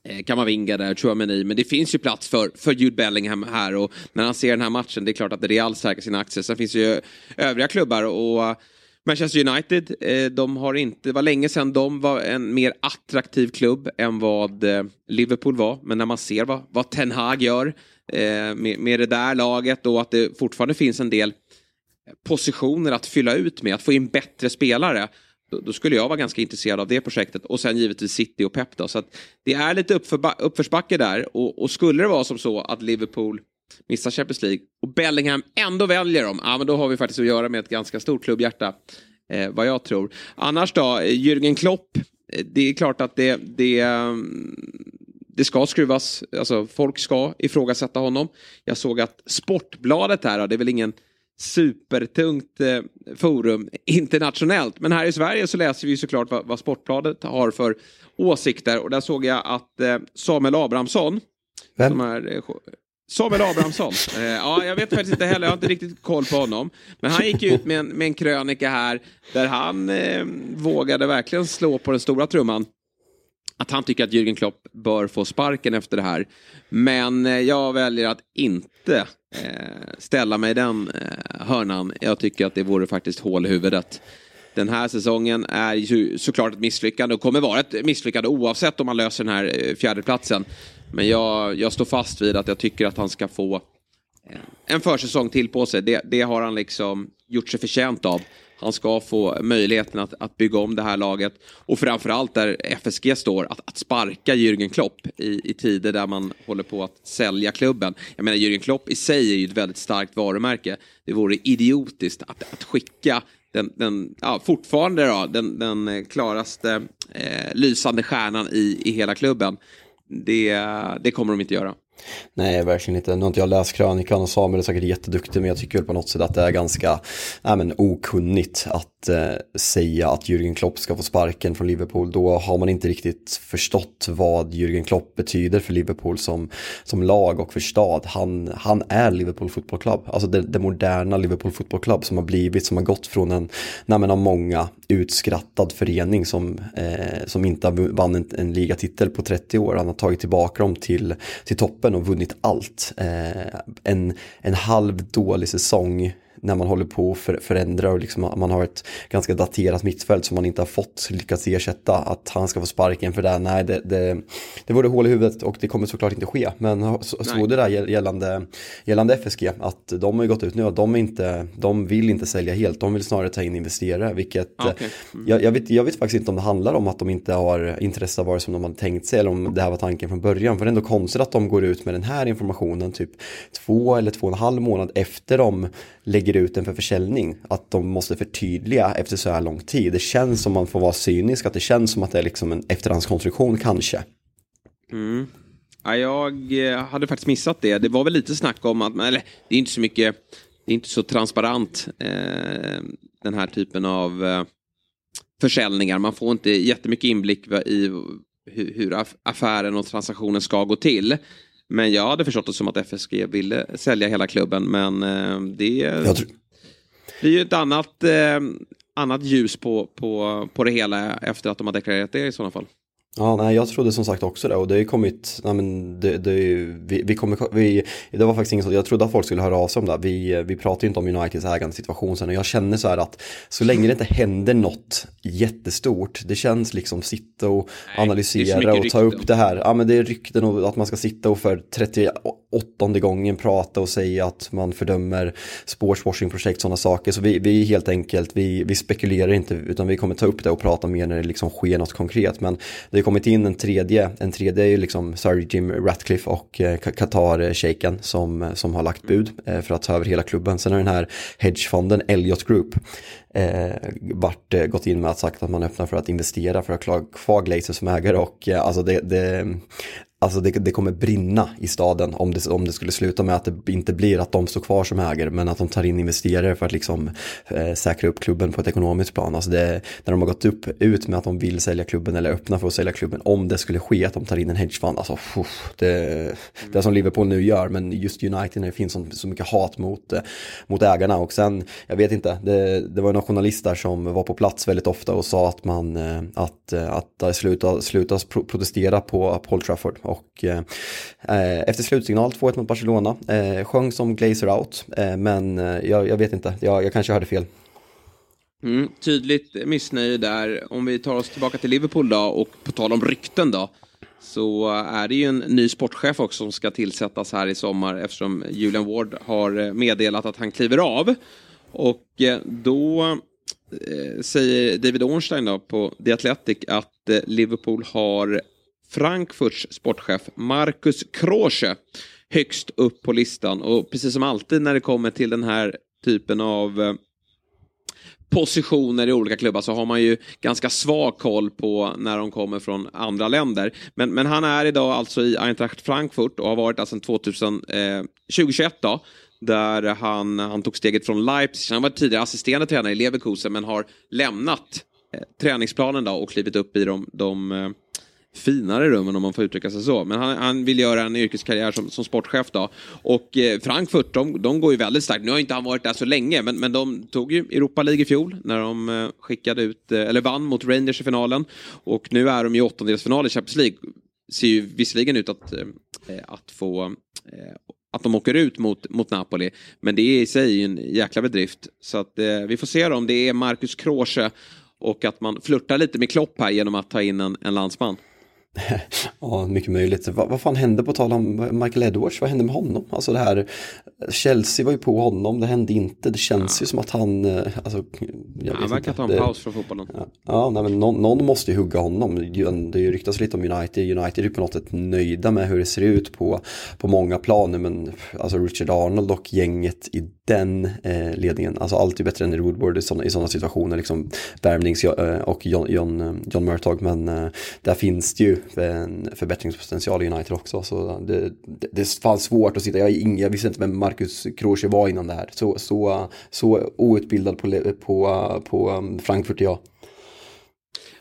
Eh, Kamavinga där, Chouameni. Men det finns ju plats för, för Jude Bellingham här. Och när han ser den här matchen, det är klart att Real stärker sina aktier. Sen finns ju övriga klubbar och eh, Manchester United, eh, de har inte, det var länge sedan de var en mer attraktiv klubb än vad Liverpool var. Men när man ser vad, vad Ten Hag gör med, med det där laget och att det fortfarande finns en del positioner att fylla ut med, att få in bättre spelare. Då, då skulle jag vara ganska intresserad av det projektet. Och sen givetvis City och Pep då. Så att det är lite uppförsbacke där. Och, och skulle det vara som så att Liverpool missar Champions League och Bellingham ändå väljer dem, ja men då har vi faktiskt att göra med ett ganska stort klubbhjärta. Eh, vad jag tror. Annars då, eh, Jürgen Klopp. Eh, det är klart att det, det, mm, det ska skruvas, alltså folk ska ifrågasätta honom. Jag såg att Sportbladet här, det är väl ingen supertungt eh, forum internationellt. Men här i Sverige så läser vi såklart vad, vad Sportbladet har för åsikter. Och där såg jag att eh, Samuel Abrahamsson, Vem? som är eh, Samuel Abrahamsson. Ja, jag vet faktiskt inte heller, jag har inte riktigt koll på honom. Men han gick ut med en, med en krönika här där han vågade verkligen slå på den stora trumman. Att han tycker att Jürgen Klopp bör få sparken efter det här. Men jag väljer att inte Eh, ställa mig i den eh, hörnan. Jag tycker att det vore faktiskt hål i huvudet. Den här säsongen är ju såklart ett misslyckande och kommer vara ett misslyckande oavsett om man löser den här eh, fjärdeplatsen. Men jag, jag står fast vid att jag tycker att han ska få en försäsong till på sig. Det, det har han liksom gjort sig förtjänt av. Han ska få möjligheten att, att bygga om det här laget. Och framförallt där FSG står, att, att sparka Jürgen Klopp i, i tider där man håller på att sälja klubben. Jag menar, Jürgen Klopp i sig är ju ett väldigt starkt varumärke. Det vore idiotiskt att, att skicka den, den ja, fortfarande då, den, den klaraste eh, lysande stjärnan i, i hela klubben. Det, det kommer de inte göra. Nej, verkligen inte. Nu har inte jag läst krönikan och Samuel är säkert jätteduktig men jag tycker på något sätt att det är ganska nej, men, okunnigt att eh, säga att Jürgen Klopp ska få sparken från Liverpool. Då har man inte riktigt förstått vad Jürgen Klopp betyder för Liverpool som, som lag och för stad. Han, han är Liverpool Football Club, alltså det, det moderna Liverpool Football Club som har blivit, som har gått från en, nej, men, av många utskrattad förening som, eh, som inte vann en, en ligatitel på 30 år. Han har tagit tillbaka dem till, till toppen och vunnit allt. Eh, en, en halv dålig säsong när man håller på att förändra och liksom man har ett ganska daterat mittfält som man inte har fått lyckats ersätta. Att han ska få sparken för det, nej det, det, det vore hål i huvudet och det kommer såklart inte ske. Men så, så det där gällande, gällande FSG att de har ju gått ut nu och de, inte, de vill inte sälja helt, de vill snarare ta in investerare. Vilket okay. mm. jag, jag, vet, jag vet faktiskt inte om det handlar om att de inte har intresse av vad som de hade tänkt sig eller om det här var tanken från början. För det är ändå konstigt att de går ut med den här informationen typ två eller två och en halv månad efter de lägger ut den för försäljning. Att de måste förtydliga efter så här lång tid. Det känns som man får vara cynisk, att det känns som att det är liksom en efterhandskonstruktion kanske. Mm. Ja, jag eh, hade faktiskt missat det. Det var väl lite snack om att, eller det är inte så mycket, det är inte så transparent eh, den här typen av eh, försäljningar. Man får inte jättemycket inblick i hur affären och transaktionen ska gå till. Men jag hade förstått det som att FSG ville sälja hela klubben. Men eh, det blir ju ett annat, eh, annat ljus på, på, på det hela efter att de har deklarerat det i sådana fall. Ja, nej, jag trodde som sagt också det och det har ju kommit, nej, men det, det, vi, vi kommer, vi, det var faktiskt inget så, jag trodde att folk skulle höra av sig om det. Vi, vi pratar ju inte om Uniteds ägandesituation sen och jag känner så här att så länge det inte händer något jättestort, det känns liksom sitta och nej, analysera och ta upp det här. Ja, men det är rykten och att man ska sitta och för 38 gången prata och säga att man fördömer sportswashing-projekt, sådana saker. Så vi, vi helt enkelt, vi, vi spekulerar inte utan vi kommer ta upp det och prata mer när det liksom sker något konkret. Men det kommit in en tredje, en tredje är ju liksom Sir Jim Ratcliffe och eh, Qatar-shejken som, som har lagt bud eh, för att ta över hela klubben. Sen har den här hedgefonden Elliot Group eh, varit, eh, gått in med att sagt att man öppnar för att investera för att klara kvar Glazer som ägare och eh, alltså det, det, Alltså det, det, kommer brinna i staden om det, om det skulle sluta med att det inte blir att de står kvar som ägare men att de tar in investerare för att liksom eh, säkra upp klubben på ett ekonomiskt plan. Alltså det, när de har gått upp, ut med att de vill sälja klubben eller öppna för att sälja klubben om det skulle ske att de tar in en hedgefond. Alltså pff, det, det som Liverpool nu gör men just United när det finns så, så mycket hat mot, eh, mot ägarna och sen jag vet inte, det, det var några journalister som var på plats väldigt ofta och sa att man eh, att, eh, att, att sluta, sluta protestera på Paul Trafford och eh, eh, efter slutsignal 2-1 mot Barcelona eh, sjöng som Glazer out eh, men eh, jag, jag, vet inte, jag, jag kanske hörde fel. Mm, tydligt missnöje där. Om vi tar oss tillbaka till Liverpool då och på tal om rykten då. Så är det ju en ny sportchef också som ska tillsättas här i sommar eftersom Julian Ward har eh, meddelat att han kliver av. Och eh, då säger David Ornstein då på The Athletic att Liverpool har Frankfurts sportchef Markus Kroche, högst upp på listan. Och precis som alltid när det kommer till den här typen av eh, positioner i olika klubbar så har man ju ganska svag koll på när de kommer från andra länder. Men, men han är idag alltså i Eintracht Frankfurt och har varit där sedan 2000, eh, 2021 då. Där han, han tog steget från Leipzig. Han var tidigare assisterande tränare i Leverkusen men har lämnat eh, träningsplanen då och klivit upp i de, de eh, finare rummen om man får uttrycka sig så. Men han, han vill göra en yrkeskarriär som, som sportchef då. Och eh, Frankfurt, de, de går ju väldigt starkt. Nu har inte han varit där så länge, men, men de tog ju Europa League i fjol när de eh, skickade ut, eh, eller vann mot Rangers i finalen. Och nu är de i åttondelsfinal i Champions League. Ser ju visserligen ut att, eh, eh, att få eh, att de åker ut mot, mot Napoli. Men det är i sig en jäkla bedrift. Så att eh, vi får se då om det är Marcus Kroosche och att man flörtar lite med Klopp här genom att ta in en, en landsman. ja, mycket möjligt. Vad, vad fan hände på tal om Michael Edwards? Vad hände med honom? Alltså det här, Chelsea var ju på honom, det hände inte. Det känns ja. ju som att han... Eh, alltså, jag han verkar ta en det, paus från fotbollen. Ja, ja nej, men någon, någon, måste ju hugga honom. Det ryktas lite om United. United är ju på något sätt nöjda med hur det ser ut på, på många planer. Men alltså Richard Arnold och gänget i den eh, ledningen, alltså allt är bättre än i Woodward i sådana situationer. Liksom Värmlings eh, och John, John, eh, John Murtag. Men eh, där finns det ju en förbättringspotential i United också. Så det, det, det fanns svårt att sitta, jag, ing, jag visste inte vem Marcus Kroosje var innan det här. Så, så, så outbildad på, på, på um, Frankfurt är jag.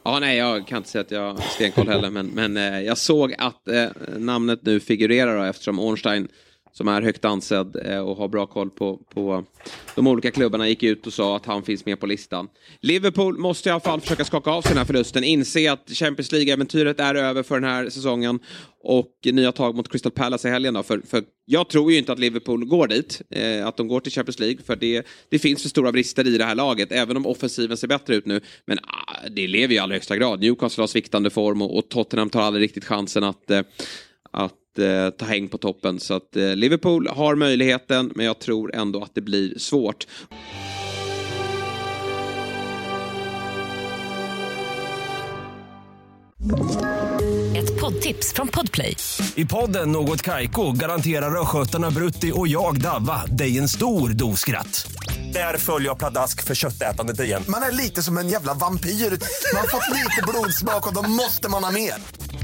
Ja, nej, jag kan inte säga att jag har stenkoll heller, men, men eh, jag såg att eh, namnet nu figurerar då, eftersom Ornstein som är högt ansedd eh, och har bra koll på, på de olika klubbarna gick ut och sa att han finns med på listan. Liverpool måste i alla fall försöka skaka av sig den här förlusten, inse att Champions League-äventyret är över för den här säsongen och nya tag mot Crystal Palace i helgen. Då, för, för jag tror ju inte att Liverpool går dit, eh, att de går till Champions League, för det, det finns för stora brister i det här laget, även om offensiven ser bättre ut nu. Men ah, det lever ju i allra högsta grad. Newcastle har sviktande form och, och Tottenham tar aldrig riktigt chansen att, eh, att eh, ta häng på toppen. Så att eh, Liverpool har möjligheten, men jag tror ändå att det blir svårt. Ett poddtips från Podplay. I podden Något Kaiko garanterar östgötarna Brutti och jag, Davva, dig en stor dos skratt. Där följer jag pladask för köttätandet igen. Man är lite som en jävla vampyr. Man har fått lite blodsmak och då måste man ha mer.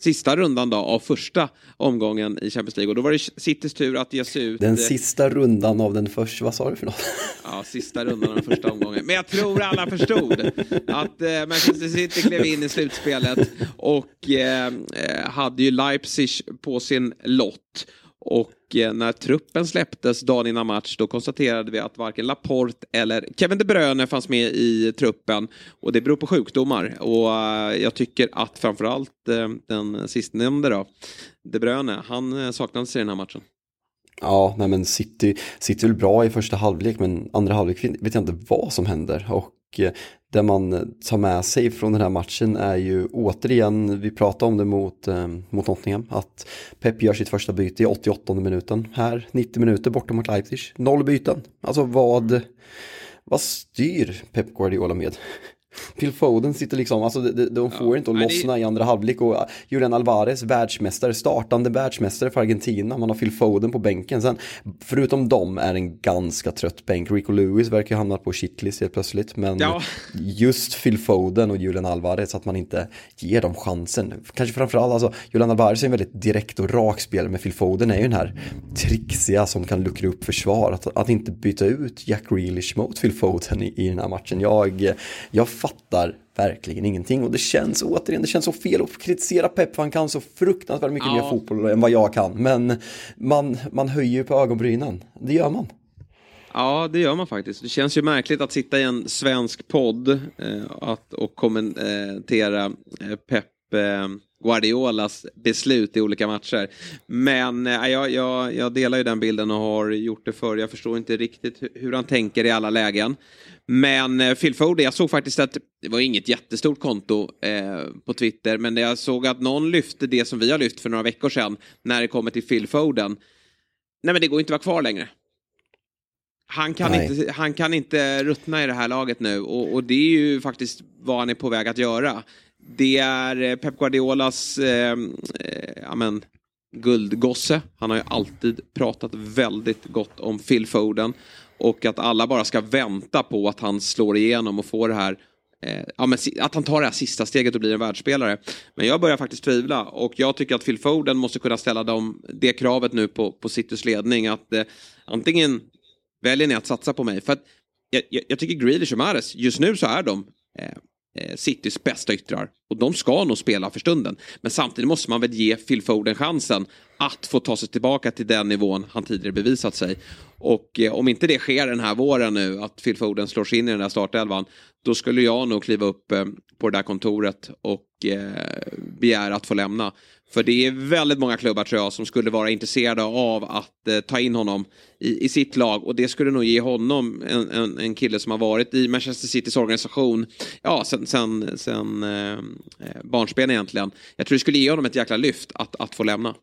sista rundan då av första omgången i Champions League. Och då var det Citys tur att ge sig ut. Den sista rundan av den första, vad sa du för något? Ja, sista rundan av den första omgången. Men jag tror alla förstod att eh, Manchester City klev in i slutspelet och eh, eh hade ju Leipzig på sin lott. Och eh, när truppen släpptes dagen innan match då konstaterade vi att varken Laporte eller Kevin De Bruyne fanns med i truppen. Och det beror på sjukdomar. Och eh, jag tycker att framförallt eh, den sistnämnde då, De Bruyne, han eh, saknades i den här matchen. Ja, nej men City, City är bra i första halvlek men andra halvlek vet jag inte vad som händer. Och det man tar med sig från den här matchen är ju återigen, vi pratade om det mot, eh, mot Nottingham, att Pep gör sitt första byte i 88 minuten. Här 90 minuter borta mot Leipzig, noll byten. Alltså vad, vad styr Pep Guardiola med? Phil Foden sitter liksom, alltså de, de får ja, inte att lossna det... i andra halvlek och Julian Alvarez, världsmästare, startande världsmästare för Argentina, man har Phil Foden på bänken. Sen, förutom dem är en ganska trött bänk. Rico Lewis verkar ju hamna på shitlist helt plötsligt, men ja. just Phil Foden och Julian Alvarez, att man inte ger dem chansen. Kanske framförallt, alltså Julian Alvarez är en väldigt direkt och rak spelare, men Phil Foden är ju den här trixiga som kan luckra upp försvar. Att, att inte byta ut Jack Grealish mot Phil Foden i, i den här matchen. Jag, jag fattar verkligen ingenting och det känns återigen, det känns så fel att kritisera Pep för han kan så fruktansvärt mycket ja. mer fotboll än vad jag kan. Men man, man höjer ju på ögonbrynen, det gör man. Ja, det gör man faktiskt. Det känns ju märkligt att sitta i en svensk podd eh, att, och kommentera eh, Pep eh, Guardiolas beslut i olika matcher. Men eh, jag, jag, jag delar ju den bilden och har gjort det förr. Jag förstår inte riktigt hur han tänker i alla lägen. Men eh, Phil Foden, jag såg faktiskt att det var inget jättestort konto eh, på Twitter, men jag såg att någon lyfte det som vi har lyft för några veckor sedan när det kommer till Phil Foden. Nej, men det går inte att vara kvar längre. Han kan, inte, han kan inte ruttna i det här laget nu och, och, det är ju faktiskt vad han är på väg att göra. Det är eh, Pep Guardiolas, eh, eh, amen, guldgosse. Han har ju alltid pratat väldigt gott om Phil Foden. Och att alla bara ska vänta på att han slår igenom och får det här eh, ja, men att han tar det här sista steget och blir en världsspelare. Men jag börjar faktiskt tvivla och jag tycker att Phil Foden måste kunna ställa dem, det kravet nu på, på Citys ledning att eh, antingen väljer ni att satsa på mig. För att jag, jag, jag tycker Grealish och Mahrez, just nu så är de eh, Eh, Citys bästa yttrar. Och de ska nog spela för stunden. Men samtidigt måste man väl ge Phil Foden chansen att få ta sig tillbaka till den nivån han tidigare bevisat sig. Och eh, om inte det sker den här våren nu, att Phil Foden slår sig in i den här startelvan, då skulle jag nog kliva upp eh, på det där kontoret och eh, begära att få lämna. För det är väldigt många klubbar tror jag som skulle vara intresserade av att eh, ta in honom i, i, sitt lag och det skulle nog ge honom en, en, en, kille som har varit i Manchester Citys organisation ja, sen, sen, sen eh, eh barnsben egentligen. Jag tror det skulle ge honom ett jäkla lyft att, att få lämna.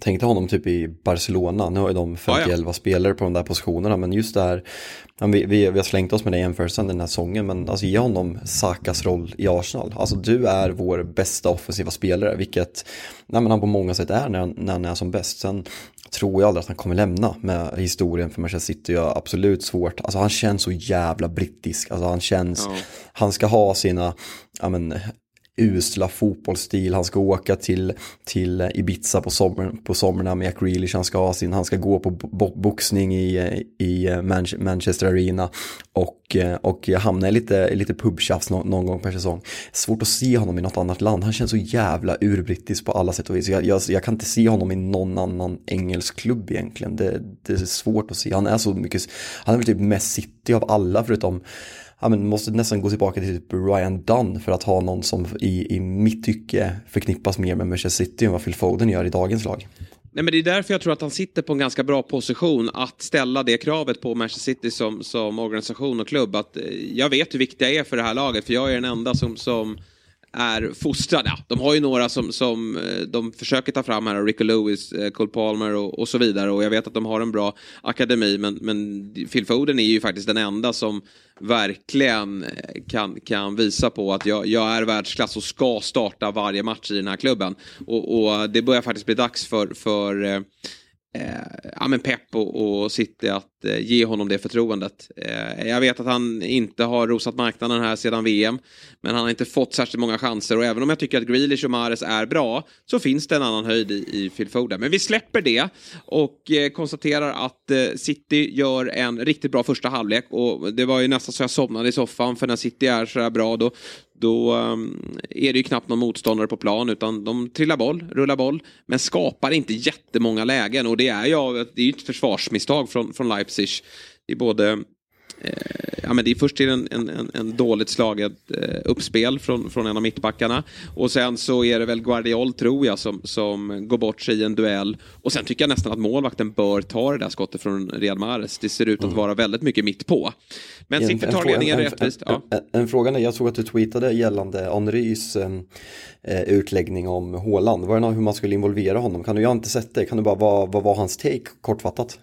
Tänkte honom typ i Barcelona, nu har ju de 51 ja, ja. spelare på de där positionerna, men just det här, vi, vi, vi har slängt oss med det jämförelsen den här säsongen, men alltså ge honom Sakas roll i Arsenal. Alltså du är vår bästa offensiva spelare, vilket nej, men han på många sätt är när, när han är som bäst. Sen tror jag aldrig att han kommer lämna med historien för Manchester City. Jag absolut svårt, alltså han känns så jävla brittisk, alltså han känns, ja. han ska ha sina, ja men usla fotbollsstil. Han ska åka till, till Ibiza på, sommar, på sommarna med Jack Grealish. Han ska, ha sin, han ska gå på bo boxning i, i eh, Manchester Arena och, eh, och hamna i lite, lite pubtjafs någon, någon gång per säsong. Svårt att se honom i något annat land. Han känns så jävla urbrittisk på alla sätt och vis. Jag, jag, jag, kan inte se honom i någon annan engelsk klubb egentligen. Det, det är svårt att se. Han är så mycket, han är väl typ mest city av alla förutom ja, men måste nästan gå tillbaka till typ Ryan Dunn för att ha någon som i, i mitt tycke förknippas mer med Manchester City än vad Phil Foden gör i dagens lag. Nej, men det är därför jag tror att han sitter på en ganska bra position att ställa det kravet på Manchester City som, som organisation och klubb. Att, eh, jag vet hur viktigt jag är för det här laget, för jag är den enda som, som är fostrade. Ja, de har ju några som, som eh, de försöker ta fram här, Rico Lewis, eh, Cole Palmer och, och, så vidare. Och jag vet att de har en bra akademi, men, men Phil Foden är ju faktiskt den enda som verkligen eh, kan, kan visa på att jag, jag är världsklass och ska starta varje match i den här klubben. Och, och det börjar faktiskt bli dags för, för eh, Eh, ja, men pepp och, och City att eh, ge honom det förtroendet. Eh, jag vet att han inte har rosat marknaden här sedan VM. Men han har inte fått särskilt många chanser och även om jag tycker att Grealish och Mares är bra så finns det en annan höjd i, i Phil Foden. Men vi släpper det och eh, konstaterar att eh, City gör en riktigt bra första halvlek och det var ju nästan så jag somnade i soffan för när City är så här bra då då um, är det ju knappt någon motståndare på plan utan de trillar boll, rullar boll men skapar inte jättemånga lägen och det är ju det är ett försvarsmisstag från, från Leipzig. Det är både ja, men det är först till en, en, en dåligt slaget eh, uppspel från, från en av mittbackarna. Och sen så är det väl Guardiol, tror jag, som, som går bort sig i en duell. Och sen tycker jag nästan att målvakten bör ta det där skottet från Riyad Mahrez. Det ser ut att mm. vara väldigt mycket mitt på. Men City tar ledningen rättvist. Ja. En, en, en, fråga, jag såg att du tweetade gällande Henrys eh, utläggning om Håland. Var det någon hur man skulle involvera honom? Kan du, jag har inte sett det, kan du bara, vad, vad var hans take kortfattat?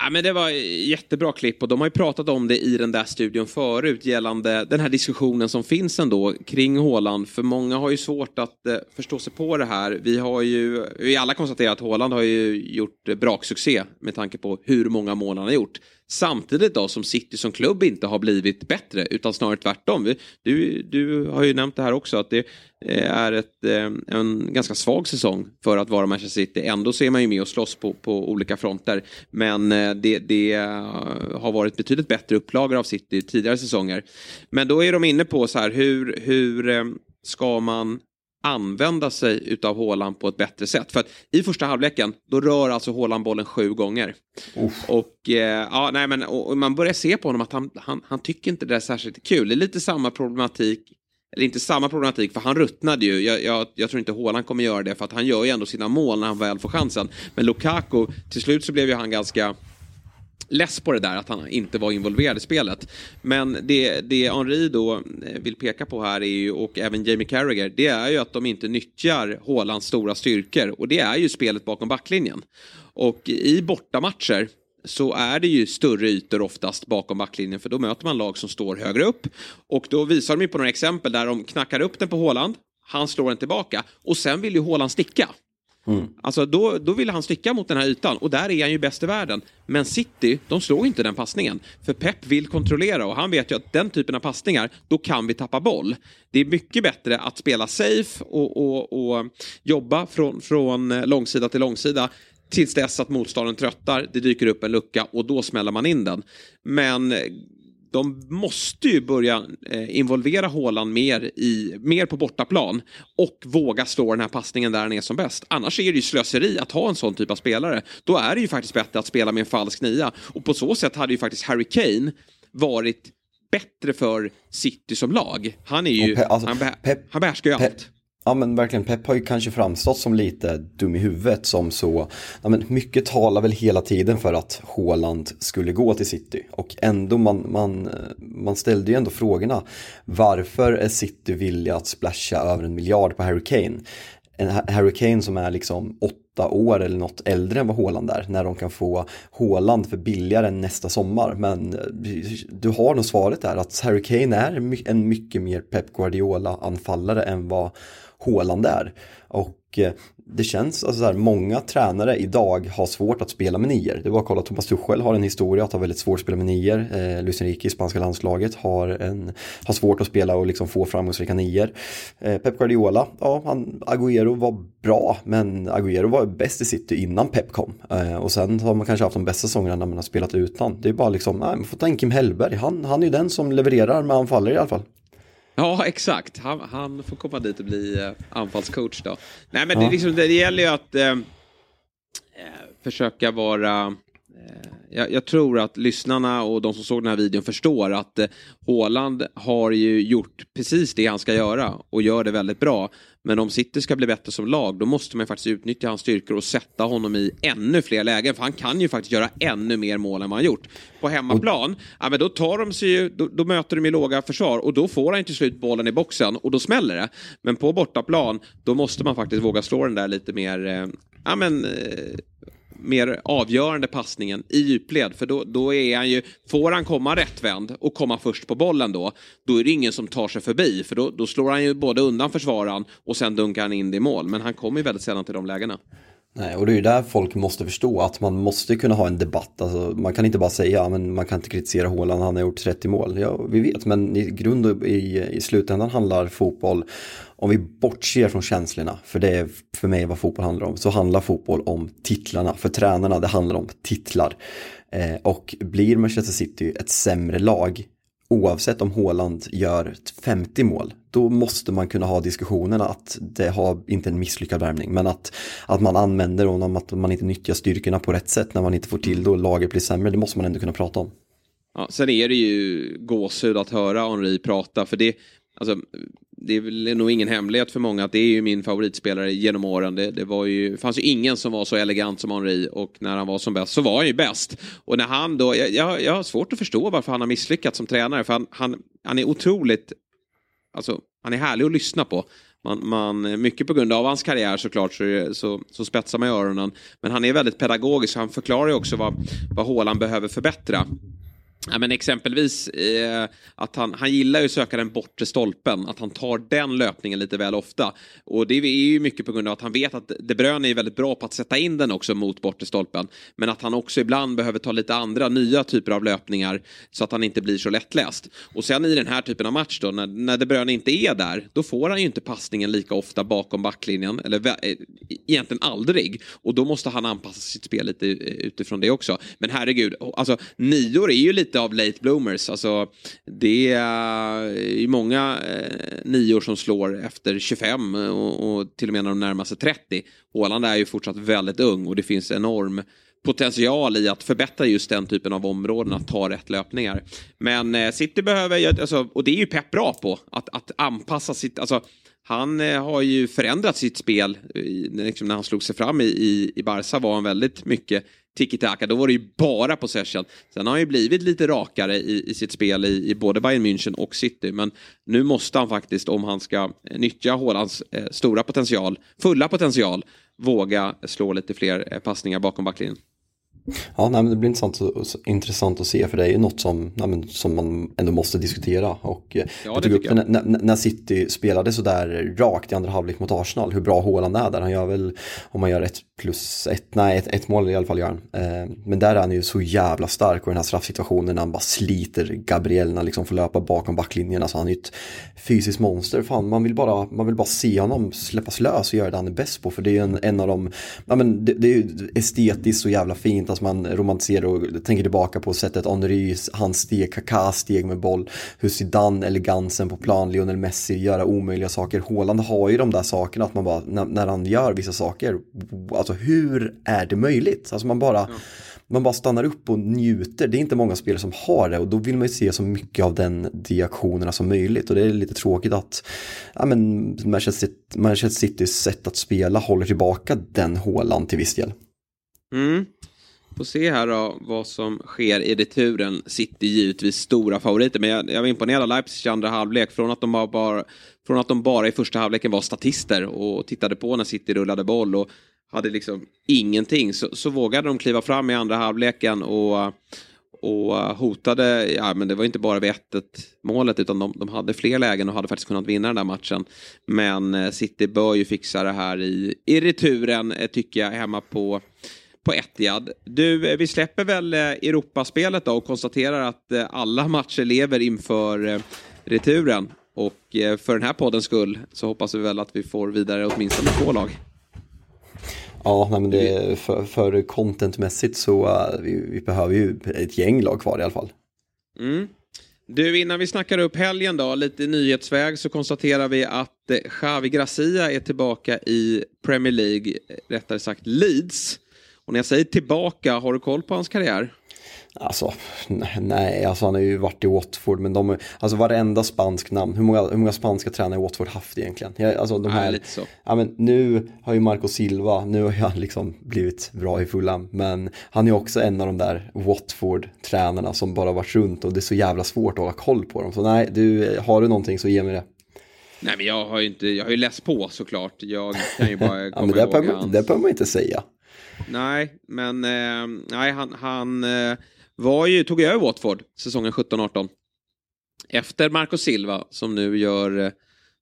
Ja, men det var jättebra klipp och de har ju pratat om det i den där studion förut gällande den här diskussionen som finns ändå kring Håland. För många har ju svårt att eh, förstå sig på det här. Vi har ju, vi alla konstaterat att Håland har ju gjort braksuccé med tanke på hur många mål han har gjort. Samtidigt då som City som klubb inte har blivit bättre utan snarare tvärtom. Du, du har ju nämnt det här också att det eh, är ett, eh, en ganska svag säsong för att vara Manchester City. Ändå så är man ju med och slåss på, på olika fronter. Men eh, det, det har varit betydligt bättre upplagor av City tidigare säsonger. Men då är de inne på så här hur, hur ska man använda sig utav Håland på ett bättre sätt. För att i första halvleken, då rör alltså Håland bollen sju gånger. Uff. Och, eh, ja, nej, men, och, och man börjar se på honom att han, han, han tycker inte det är särskilt kul. Det är lite samma problematik eller inte samma problematik, för han ruttnade ju. Jag, jag, jag, tror inte Håland kommer göra det, för att han gör ju ändå sina mål när han väl får chansen. Men Lukaku, till slut så blev ju han ganska less på det där att han inte var involverad i spelet. Men det, det Henri då eh, vill peka på här är ju, och även Jamie Carragher, det är ju att de inte nyttjar Hålands stora styrkor och det är ju spelet bakom backlinjen. Och i bortamatcher så är det ju större ytor oftast bakom backlinjen för då möter man lag som står högre upp. Och då visar de ju på några exempel där de knackar upp den på Håland, han slår den tillbaka och sen vill ju Håland sticka. Mm. Alltså då, då vill han sticka mot den här ytan och där är han ju bäst i världen. Men City, de slår inte den passningen. För Pep vill kontrollera och han vet ju att den typen av passningar, då kan vi tappa boll. Det är mycket bättre att spela safe och, och, och jobba från, från långsida till långsida tills dess att motståndaren tröttar, det dyker upp en lucka och då smäller man in den. Men de måste ju börja eh, involvera Håland mer, i, mer på bortaplan och våga slå den här passningen där han är som bäst. Annars är det ju slöseri att ha en sån typ av spelare. Då är det ju faktiskt bättre att spela med en falsk nia. Och på så sätt hade ju faktiskt Harry Kane varit bättre för City som lag. Han är ju, alltså, han, beh han behärskar ju allt. Ja men verkligen, Pep har ju kanske framstått som lite dum i huvudet som så, ja men mycket talar väl hela tiden för att Haaland skulle gå till City. Och ändå man, man, eh, man ställde ju ändå frågorna. Varför är City villiga att splasha över en miljard på Harry Kane? En Harry Kane som är liksom åtta år eller något äldre än vad Haaland är när de kan få Haaland för billigare än nästa sommar. Men eh, du har nog svaret där att Harry Kane är en mycket mer Pep Guardiola-anfallare än vad Håland är. Och eh, det känns, alltså så här, många tränare idag har svårt att spela med nior. Det var att kolla, Thomas Tuchel har en historia att ha väldigt svårt att spela med nior. Eh, Luis Enrique i spanska landslaget har, en, har svårt att spela och liksom få framgångsrika nior. Eh, Pep Guardiola, ja, han, Agüero var bra, men Agüero var bäst i City innan Pep kom. Eh, och sen har man kanske haft de bästa säsongerna när man har spelat utan. Det är bara liksom, nej, man får ta en Kim Hellberg, han, han är ju den som levererar med anfallare i alla fall. Ja, exakt. Han, han, får komma dit och bli eh, anfallscoach då. Nej, men ja. det, liksom, det, gäller ju att eh, eh försöka vara... Eh, jag, jag, tror att lyssnarna och de som såg den här videon förstår att eh, har ju gjort precis det han ska göra och gör det väldigt bra. Men om City ska bli bättre som lag, då måste man faktiskt utnyttja hans styrkor och sätta honom i ännu fler lägen. För han kan ju faktiskt göra ännu mer mål än vad han gjort. På hemmaplan, ja, men då, tar de sig ju, då, då möter de ju låga försvar och då får han till slut bollen i boxen och då smäller det. Men på bortaplan, då måste man faktiskt våga slå den där lite mer, eh, ja men eh, mer avgörande passningen i djupled. För då, då är han ju, får han komma rättvänd och komma först på bollen då, då är det ingen som tar sig förbi. För då, då slår han ju både undan försvararen och sen dunkar han in det i mål. Men han kommer ju väldigt sällan till de lägena. Nej, och det är ju där folk måste förstå att man måste kunna ha en debatt. Alltså, man kan inte bara säga att man kan inte kritisera Håland, han har gjort 30 mål. Ja, vi vet, men i grund och i, i slutändan handlar fotboll, om vi bortser från känslorna, för det är för mig vad fotboll handlar om, så handlar fotboll om titlarna. För tränarna, det handlar om titlar. Eh, och blir Manchester City ett sämre lag oavsett om Håland gör 50 mål, då måste man kunna ha diskussionen att det har inte en misslyckad värvning, men att, att man använder honom, att man inte nyttjar styrkorna på rätt sätt när man inte får till det och laget blir sämre, det måste man ändå kunna prata om. Ja, sen är det ju gåshud att höra Henri prata, för det, alltså, det är väl nog ingen hemlighet för många att det är ju min favoritspelare genom åren. Det, det var ju, fanns ju ingen som var så elegant som Henri och när han var som bäst så var han ju bäst. Och när han då, jag, jag har svårt att förstå varför han har misslyckats som tränare för han, han, han är otroligt, alltså han är härlig att lyssna på. Man, man, mycket på grund av hans karriär såklart så, så, så spetsar man öronen. Men han är väldigt pedagogisk, han förklarar ju också vad, vad Håland behöver förbättra. Ja, men exempelvis eh, att han, han gillar ju att söka den bortre stolpen, att han tar den löpningen lite väl ofta. Och det är ju mycket på grund av att han vet att De Bruyne är väldigt bra på att sätta in den också mot bortre stolpen. Men att han också ibland behöver ta lite andra nya typer av löpningar så att han inte blir så lättläst. Och sen i den här typen av match då, när, när De Bruyne inte är där, då får han ju inte passningen lika ofta bakom backlinjen, eller eh, egentligen aldrig. Och då måste han anpassa sitt spel lite eh, utifrån det också. Men herregud, alltså nior är ju lite lite av late bloomers. Alltså, det är eh, många eh, nior som slår efter 25 eh, och, och, till och med när de närmar sig 30. Håland är ju fortsatt väldigt ung och det finns enorm potential i att förbättra just den typen av områden, att ta rätt löpningar. Men eh, City behöver, alltså, och det är ju Pep bra på, att, att anpassa sitt, alltså han eh, har ju förändrat sitt spel. Liksom när han slog sig fram i, i, i Barca var han väldigt mycket tiki-taka. Då var det ju bara possession. Sen har han ju blivit lite rakare i, i sitt spel i, i, både Bayern München och City. Men nu måste han faktiskt, om han ska nyttja Hålands eh, stora potential, fulla potential, våga slå lite fler eh, passningar bakom backlinjen. Ja, nej, men det blir intressant, intressant att se för det är ju något som, nej, som man ändå måste diskutera. Och ja, jag tog upp det när, när City spelade sådär rakt i andra halvlek mot Arsenal, hur bra Haaland är där. Han gör väl, om man gör ett plus ett, nej ett, ett mål i alla fall gör han. Eh, men där är han ju så jävla stark och den här straffsituationen när han bara sliter Gabriel när han liksom får löpa bakom backlinjen. Alltså han är ju ett fysiskt monster. Fan, man vill bara, man vill bara se honom släppas lös och göra det han är bäst på. För det är ju en, en av de, ja men det, det är ju estetiskt så jävla fint. Alltså man romantiserar och tänker tillbaka på sättet Henry, hans steg, Kaká steg med boll. Hur Zidane, elegansen på plan, Lionel Messi, göra omöjliga saker. Haaland har ju de där sakerna att man bara, när, när han gör vissa saker, alltså hur är det möjligt? Alltså man bara, ja. man bara stannar upp och njuter. Det är inte många spelare som har det och då vill man ju se så mycket av den diaktionerna som möjligt och det är lite tråkigt att ja, men Manchester Citys sätt att spela håller tillbaka den hålan till viss del. Mm. Får se här då vad som sker i returen. City givetvis stora favoriter, men jag, jag var imponerad av Leipzig i andra halvlek. Från att, de bara, bara, från att de bara i första halvleken var statister och tittade på när City rullade boll och hade liksom ingenting så, så vågade de kliva fram i andra halvleken och, och hotade, ja men det var inte bara vid 1 målet utan de, de, hade fler lägen och hade faktiskt kunnat vinna den där matchen. Men eh, City bör ju fixa det här i, i returen eh, tycker jag hemma på på Etihad. Du, eh, vi släpper väl Europaspelet då och konstaterar att alla matcher lever inför returen. Och för den här poddens skull så hoppas vi väl att vi får vidare åtminstone två lag. Ja, nej, men det, för, för contentmässigt så uh, vi, vi, behöver ju ett gäng lag kvar i alla fall. Mm. Du, innan vi snackar upp helgen då, lite nyhetsväg så konstaterar vi att eh, Xavi Gracia är tillbaka i Premier League, rättare sagt Leeds. Och när jag säger tillbaka, har du koll på hans karriär? Alltså, nej, alltså han har ju varit i Watford, men de, alltså varenda spansk namn, hur många, hur många spanska tränare har Watford haft egentligen? Jag, alltså de här, så. Ja, men nu har ju Marco Silva, nu har han liksom blivit bra i Fulham, men han är också en av de där Watford-tränarna som bara varit runt och det är så jävla svårt att hålla koll på dem. Så nej, du, har du någonting så ge mig det. Nej, men jag har ju inte, jag har ju läst på såklart. Jag kan ju bara komma ja, men det ihåg behöver, hans... Det behöver man inte säga. Nej, men eh, nej, han, han eh, var ju, tog över Watford säsongen 17-18. Efter Marco Silva som nu gör eh,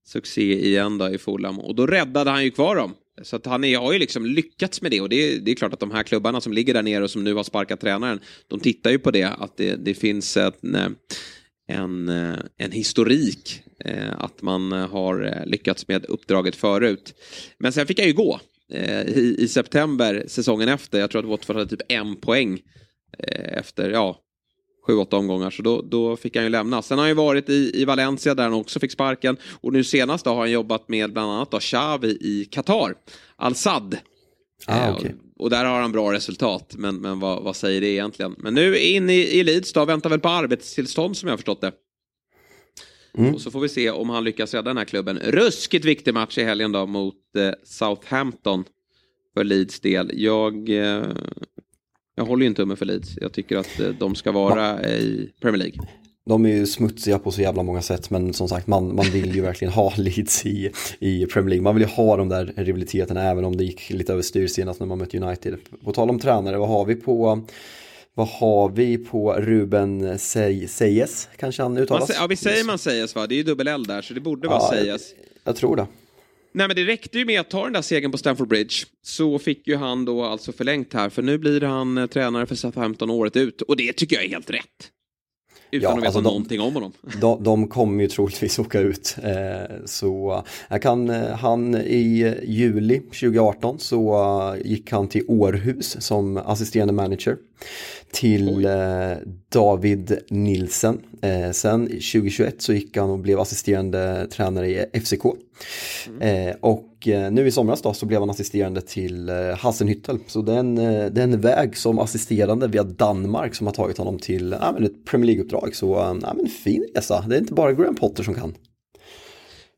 succé igen då i Fulham. Och då räddade han ju kvar dem. Så att han är, har ju liksom lyckats med det och det är, det är klart att de här klubbarna som ligger där nere och som nu har sparkat tränaren, de tittar ju på det, att det, det finns eh, en, en, en historik, eh, att man har eh, lyckats med uppdraget förut. Men sen fick han ju gå i, i september säsongen efter, jag tror att Watford hade typ en poäng Eh, efter, ja, sju, åtta omgångar. Så då, då fick han ju lämna. Sen har han ju varit i, i Valencia där han också fick sparken. Och nu senast då har han jobbat med bland annat då Xavi i Qatar. Al-Sad. Ah, okay. och, och, där har han bra resultat. Men, men vad, vad säger det egentligen? Men nu in i, i Leeds då, väntar väl på arbetstillstånd som jag har förstått det. Mm. Och så får vi se om han lyckas rädda den här klubben. Ruskigt viktig match i helgen då mot eh, Southampton. För Leeds del. Jag eh, jag håller ju en tumme för Leeds. Jag tycker att eh, de ska vara i Premier League. De är ju smutsiga på så jävla många sätt men som sagt man, man vill ju verkligen ha Leeds i, i Premier League. Man vill ju ha de där rivaliteterna även om det gick lite överstyr senast när man mötte United. På tal om tränare, vad har vi på vad har vi på Ruben Seyes? Kanske han uttalas? ja, vi säger man Seyes va? Det är ju dubbel L där så det borde vara ja, Seyes. Jag, tror det. Nej men det räckte ju med att ta den där segern på Stamford Bridge. Så fick ju han då alltså förlängt här för nu blir han eh, tränare för Southampton året ut. Och det tycker jag är helt rätt. Utan ja, att veta alltså de, någonting om honom. De, de kommer ju troligtvis åka ut. Eh, så jag kan, eh, han i juli 2018 så uh, gick han till Århus som assisterande manager till eh, David Nilsen. Eh, sen 2021 så gick han och blev assisterande tränare i FCK. Mm. Eh, och eh, nu i somras då så blev han assisterande till eh, Hassenhüttel. Så det är, en, eh, det är en väg som assisterande via Danmark som har tagit honom till äh, ett Premier League-uppdrag. Så äh, men fin resa, det är inte bara Graham Potter som kan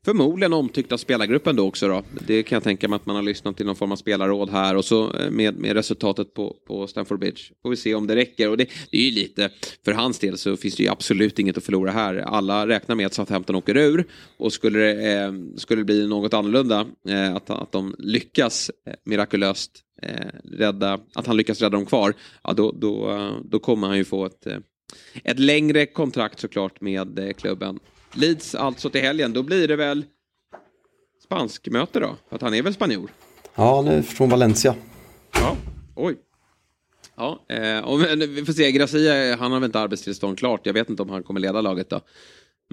förmodligen omtyckta spelargruppen då också då. Det kan jag tänka mig att man har lyssnat till någon form av spelarråd här och så eh, med, med resultatet på, på Stamford Bridge. Får vi se om det räcker och det, det är ju lite, för hans del så finns det ju absolut inget att förlora här. Alla räknar med att Southampton åker ur och skulle det, eh, skulle det bli något annorlunda, eh, att, att de lyckas eh, mirakulöst eh, rädda, att han lyckas rädda dem kvar, ja, då, då, eh, då kommer han ju få ett, eh, ett längre kontrakt såklart med eh, klubben. Leeds alltså till helgen, då blir det väl spanskmöte då? För att han är väl spanjor? Ja, nu från Valencia. Ja, oj. Ja, eh, och, vi får se. Gracia, han har väl inte arbetstillstånd klart. Jag vet inte om han kommer leda laget då.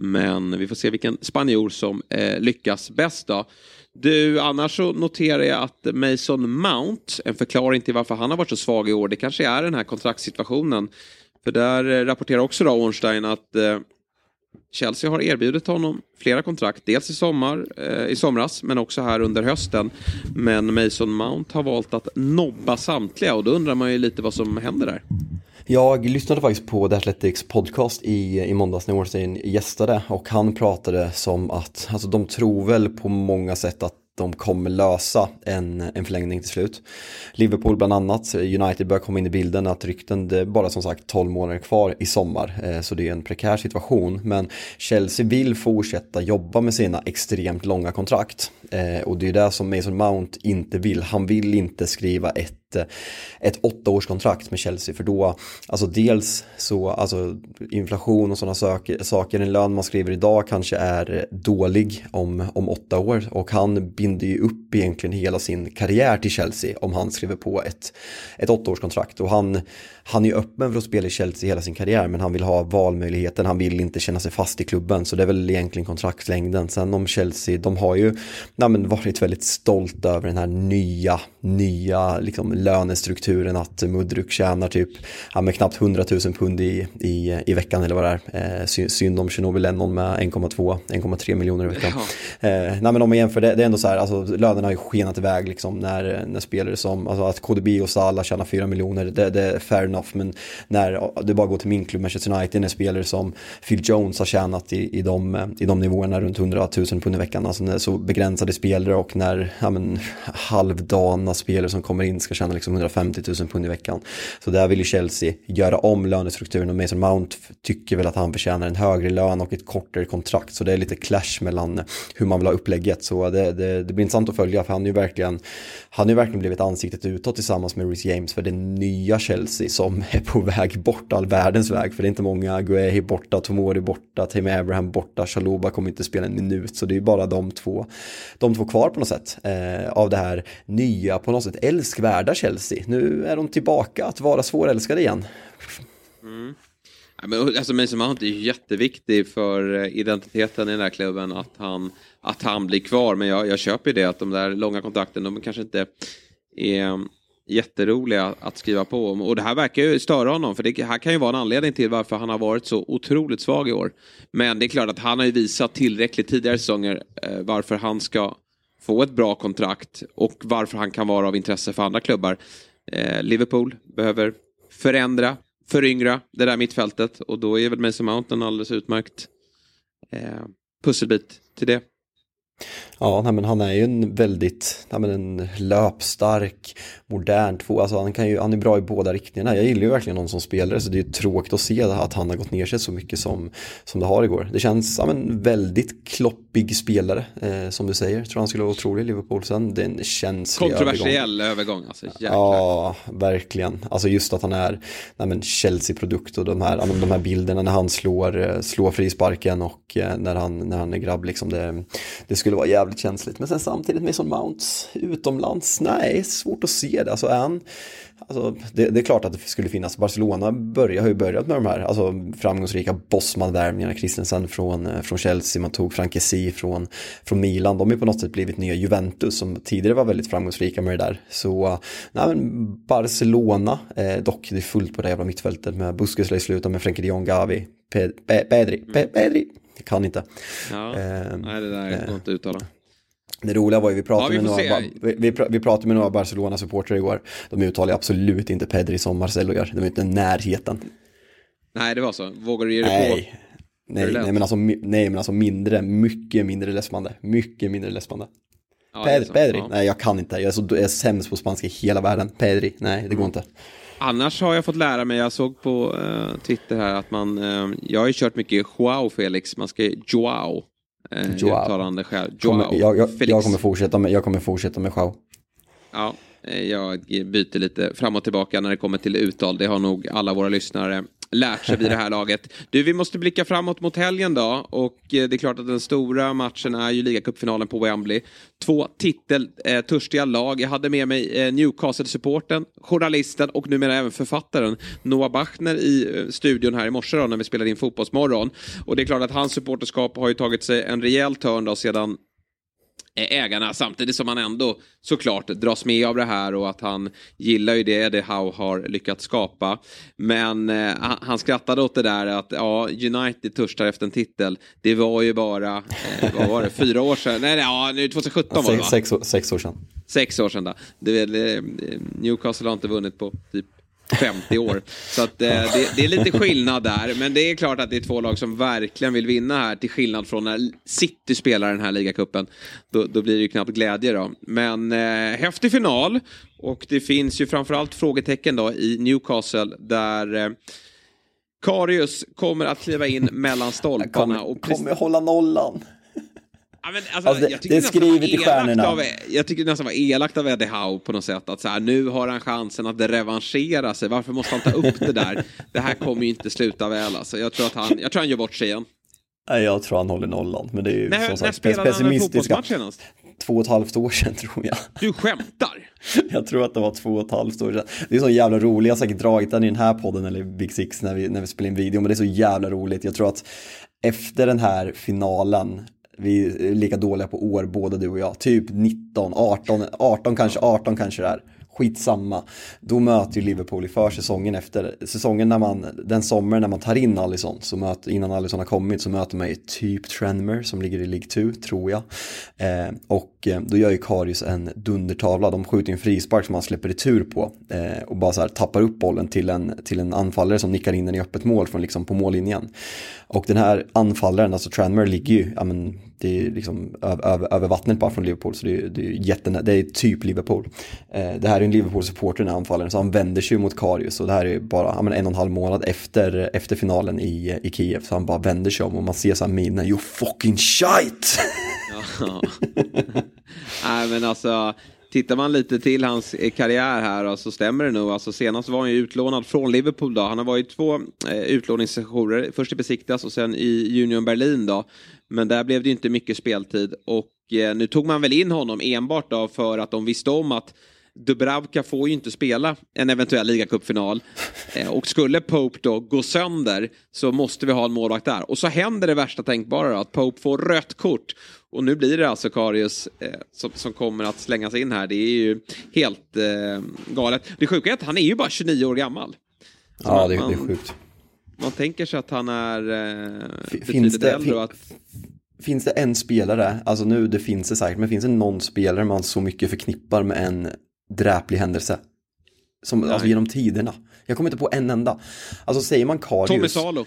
Men vi får se vilken spanjor som eh, lyckas bäst då. Du, annars så noterar jag att Mason Mount, en förklaring till varför han har varit så svag i år, det kanske är den här kontraktssituationen. För där eh, rapporterar också då Ornstein att eh, Chelsea har erbjudit honom flera kontrakt, dels i, sommar, eh, i somras men också här under hösten. Men Mason Mount har valt att nobba samtliga och då undrar man ju lite vad som händer där. Jag lyssnade faktiskt på The Athletics podcast i, i måndags när Ornstein gästade och han pratade som att alltså, de tror väl på många sätt att de kommer lösa en, en förlängning till slut. Liverpool bland annat, eh, United börjar komma in i bilden att rykten, det är bara som sagt 12 månader kvar i sommar. Eh, så det är en prekär situation. Men Chelsea vill fortsätta jobba med sina extremt långa kontrakt. Eh, och det är det som Mason Mount inte vill. Han vill inte skriva ett eh, ett åttaårskontrakt med Chelsea för då, alltså dels så, alltså inflation och sådana saker, saker, en lön man skriver idag kanske är dålig om, om åtta år och han binder ju upp egentligen hela sin karriär till Chelsea om han skriver på ett, ett åttaårskontrakt och han, han är ju öppen för att spela i Chelsea hela sin karriär men han vill ha valmöjligheten, han vill inte känna sig fast i klubben så det är väl egentligen kontraktslängden. Sen om Chelsea, de har ju nej, men varit väldigt stolta över den här nya, nya liksom lönestrukturen att Mudryk tjänar typ ja, med knappt 100 000 pund i, i, i veckan eller vad det är. Eh, synd om Shinobi Lennon med 1,2, 1,3 miljoner i veckan. Ja. Eh, nej men om man jämför, det, det är ändå så här, alltså lönerna har ju skenat iväg liksom när, när spelare som, alltså att KDB och Salah tjänar 4 miljoner, det, det är fair enough, men när det bara går till min klubb Manchester United, när spelare som Phil Jones har tjänat i, i, de, i de nivåerna runt 100 000 pund i veckan, alltså när så begränsade spelare och när ja, men, halvdana spelare som kommer in ska tjäna liksom 150 000 pund i veckan. Så där vill ju Chelsea göra om lönestrukturen och Mason Mount tycker väl att han förtjänar en högre lön och ett kortare kontrakt. Så det är lite clash mellan hur man vill ha upplägget. Så det, det, det blir intressant att följa för han är ju verkligen, han är ju verkligen blivit ansiktet utåt tillsammans med Rhys James för det nya Chelsea som är på väg bort all världens väg. För det är inte många, Guehi borta, Tomori borta, Tim Abraham borta, Chaloba kommer inte spela en minut. Så det är bara de två, de två kvar på något sätt eh, av det här nya, på något sätt älskvärda Chelsea. Nu är de tillbaka att vara svårälskade igen. Mm. Men, alltså Mason Mount är ju jätteviktig för eh, identiteten i den här klubben att han, att han blir kvar. Men jag, jag köper ju det att de där långa kontrakten, de kanske inte är jätteroliga att skriva på. Och det här verkar ju störa honom, för det här kan ju vara en anledning till varför han har varit så otroligt svag i år. Men det är klart att han har ju visat tillräckligt tidigare säsonger eh, varför han ska få ett bra kontrakt och varför han kan vara av intresse för andra klubbar. Eh, Liverpool behöver förändra, föryngra det där mittfältet och då är väl Mason Mount en alldeles utmärkt eh, pusselbit till det. Ja, nej, men han är ju en väldigt, nej, men en löpstark, modern två, alltså han, kan ju, han är bra i båda riktningarna. Jag gillar ju verkligen någon som spelare så det är tråkigt att se att han har gått ner sig så mycket som, som det har igår. Det känns ja, men, väldigt kloppig spelare, eh, som du säger. Jag tror han skulle vara otrolig i Liverpool sen. Det är en känslig Kontroversiell övergång. övergång alltså, ja, verkligen. Alltså just att han är Chelsea-produkt och de här, de här bilderna när han slår, eh, slår frisparken och eh, när han, när han är grabb liksom. Det, det skulle vara jävligt känsligt. Men sen samtidigt Mason Mounts utomlands, nej, svårt att se det. Alltså än. alltså, det, det, är klart att det skulle finnas, Barcelona börjar, har ju börjat med de här alltså, framgångsrika Bosman-värvningarna, Christensen från, eh, från Chelsea, man tog Frankesi från, från Milan, de har ju på något sätt blivit nya Juventus som tidigare var väldigt framgångsrika med det där. Så, nej men Barcelona, eh, dock det är fullt på det jävla mittfältet med Busquets lär med Frenkie de Jong, Gavi, Pedri, Pedri, jag kan inte. Ja, eh, nej det där går eh, inte att uttala. Det roliga var ju, vi pratade, ja, vi med, några, vi, vi, pratade med några Barcelona-supportrar igår. De uttalar absolut inte Pedri som Marcelo gör. De är inte närheten. Nej, det var så. Vågar du ge dig nej. på? Nej, nej, men alltså, nej, men alltså mindre, mycket mindre läspande. Mycket mindre läspande. Ja, Pedri, Pedri. Ja. nej jag kan inte. Jag är, så, jag är sämst på spanska i hela världen. Pedri, nej det går mm. inte. Annars har jag fått lära mig, jag såg på uh, Twitter här att man, uh, jag har ju kört mycket Joao Felix, man ska Joao. Uh, Joao. Uttalande själv. Joao. Kommer, jag, jag, jag, kommer fortsätta med, jag kommer fortsätta med Joao. Ja, Eh, jag byter lite fram och tillbaka när det kommer till uttal. Det har nog alla våra lyssnare lärt sig vid det här laget. Du, vi måste blicka framåt mot helgen då. Och eh, det är klart att den stora matchen är ju ligacupfinalen på Wembley. Två titeltörstiga eh, lag. Jag hade med mig eh, Newcastle-supporten, journalisten och numera även författaren Noah Bachner i eh, studion här i morse då, när vi spelade in Fotbollsmorgon. Och det är klart att hans supporterskap har ju tagit sig en rejäl törn då sedan ägarna samtidigt som han ändå såklart dras med av det här och att han gillar ju det Eddie Howe har lyckats skapa. Men eh, han skrattade åt det där att ja, United törstar efter en titel. Det var ju bara, eh, vad var det, fyra år sedan? Nej, ja, nu 2017 var det va? Sex, sex år sedan. Sex år sedan då. Det Newcastle har inte vunnit på typ 50 år. Så att, eh, det, det, är lite skillnad där. Men det är klart att det är två lag som verkligen vill vinna här. Till skillnad från när City spelar den här ligacupen. Då, då blir det ju knappt glädje då. Men eh, häftig final. Och det finns ju framförallt frågetecken då i Newcastle. Där eh, Karius kommer att kliva in mellan stolparna. Kommer, och kommer hålla nollan. Men, alltså, alltså, det, det är skrivet i stjärnorna. Av, jag tycker det nästan var elakt av Eddie Howe på något sätt. Att så här, nu har han chansen att revanschera sig. Varför måste han ta upp det där? Det här kommer ju inte sluta väl. Alltså. Jag, tror att han, jag tror han gör bort sig igen. Nej, jag tror han håller nollan. Men det är ju när, som sagt, när fotbollsmatch senast? Två och ett halvt år sedan tror jag. Du skämtar? jag tror att det var två och ett halvt år sedan. Det är så jävla roligt, jag har säkert dragit den i den här podden eller Big Six när vi, när vi spelar in video, men det är så jävla roligt. Jag tror att efter den här finalen vi är lika dåliga på år båda du och jag. Typ 19, 18, 18 kanske, 18 kanske det är skitsamma. Då möter ju Liverpool i försäsongen efter, säsongen när man, den sommaren när man tar in Alisson, så möter, innan Alisson har kommit så möter man ju typ Tranmer som ligger i League 2, tror jag. Eh, och eh, då gör ju Karius en dundertavla, de skjuter en frispark som han släpper retur på eh, och bara så här tappar upp bollen till en, till en anfallare som nickar in den i öppet mål från liksom på mållinjen. Och den här anfallaren, alltså Tranmer, ligger ju, ja men det är liksom över, över vattnet bara från Liverpool, så det är, det är, jätten, det är typ Liverpool. Eh, det här är en Liverpool-supporter den här anfallaren, så han vänder sig mot Karius och det här är bara ja, men en och en halv månad efter, efter finalen i, i Kiev, så han bara vänder sig om och man ser så här minen, you fucking shite! Ja. Nej men alltså, Tittar man lite till hans eh, karriär här så stämmer det nog. Alltså senast var han ju utlånad från Liverpool då. Han har varit två eh, utlåningssessioner. Först i Besiktas och sen i Union Berlin då. Men där blev det inte mycket speltid och eh, nu tog man väl in honom enbart då för att de visste om att Dubravka får ju inte spela en eventuell ligacupfinal. Eh, och skulle Pope då gå sönder så måste vi ha en målvakt där. Och så händer det värsta tänkbara då, att Pope får rött kort. Och nu blir det alltså Karius eh, som, som, kommer att slängas in här. Det är ju helt eh, galet. Det sjuka är att han är ju bara 29 år gammal. Så ja, det, man, det är sjukt. Man tänker sig att han är eh, finns det, äldre. Att... Finns det en spelare, alltså nu det finns det säkert, men finns det någon spelare man så mycket förknippar med en dräplig händelse? Som, alltså genom tiderna. Jag kommer inte på en enda. Alltså säger man Karius. Tommy Salo.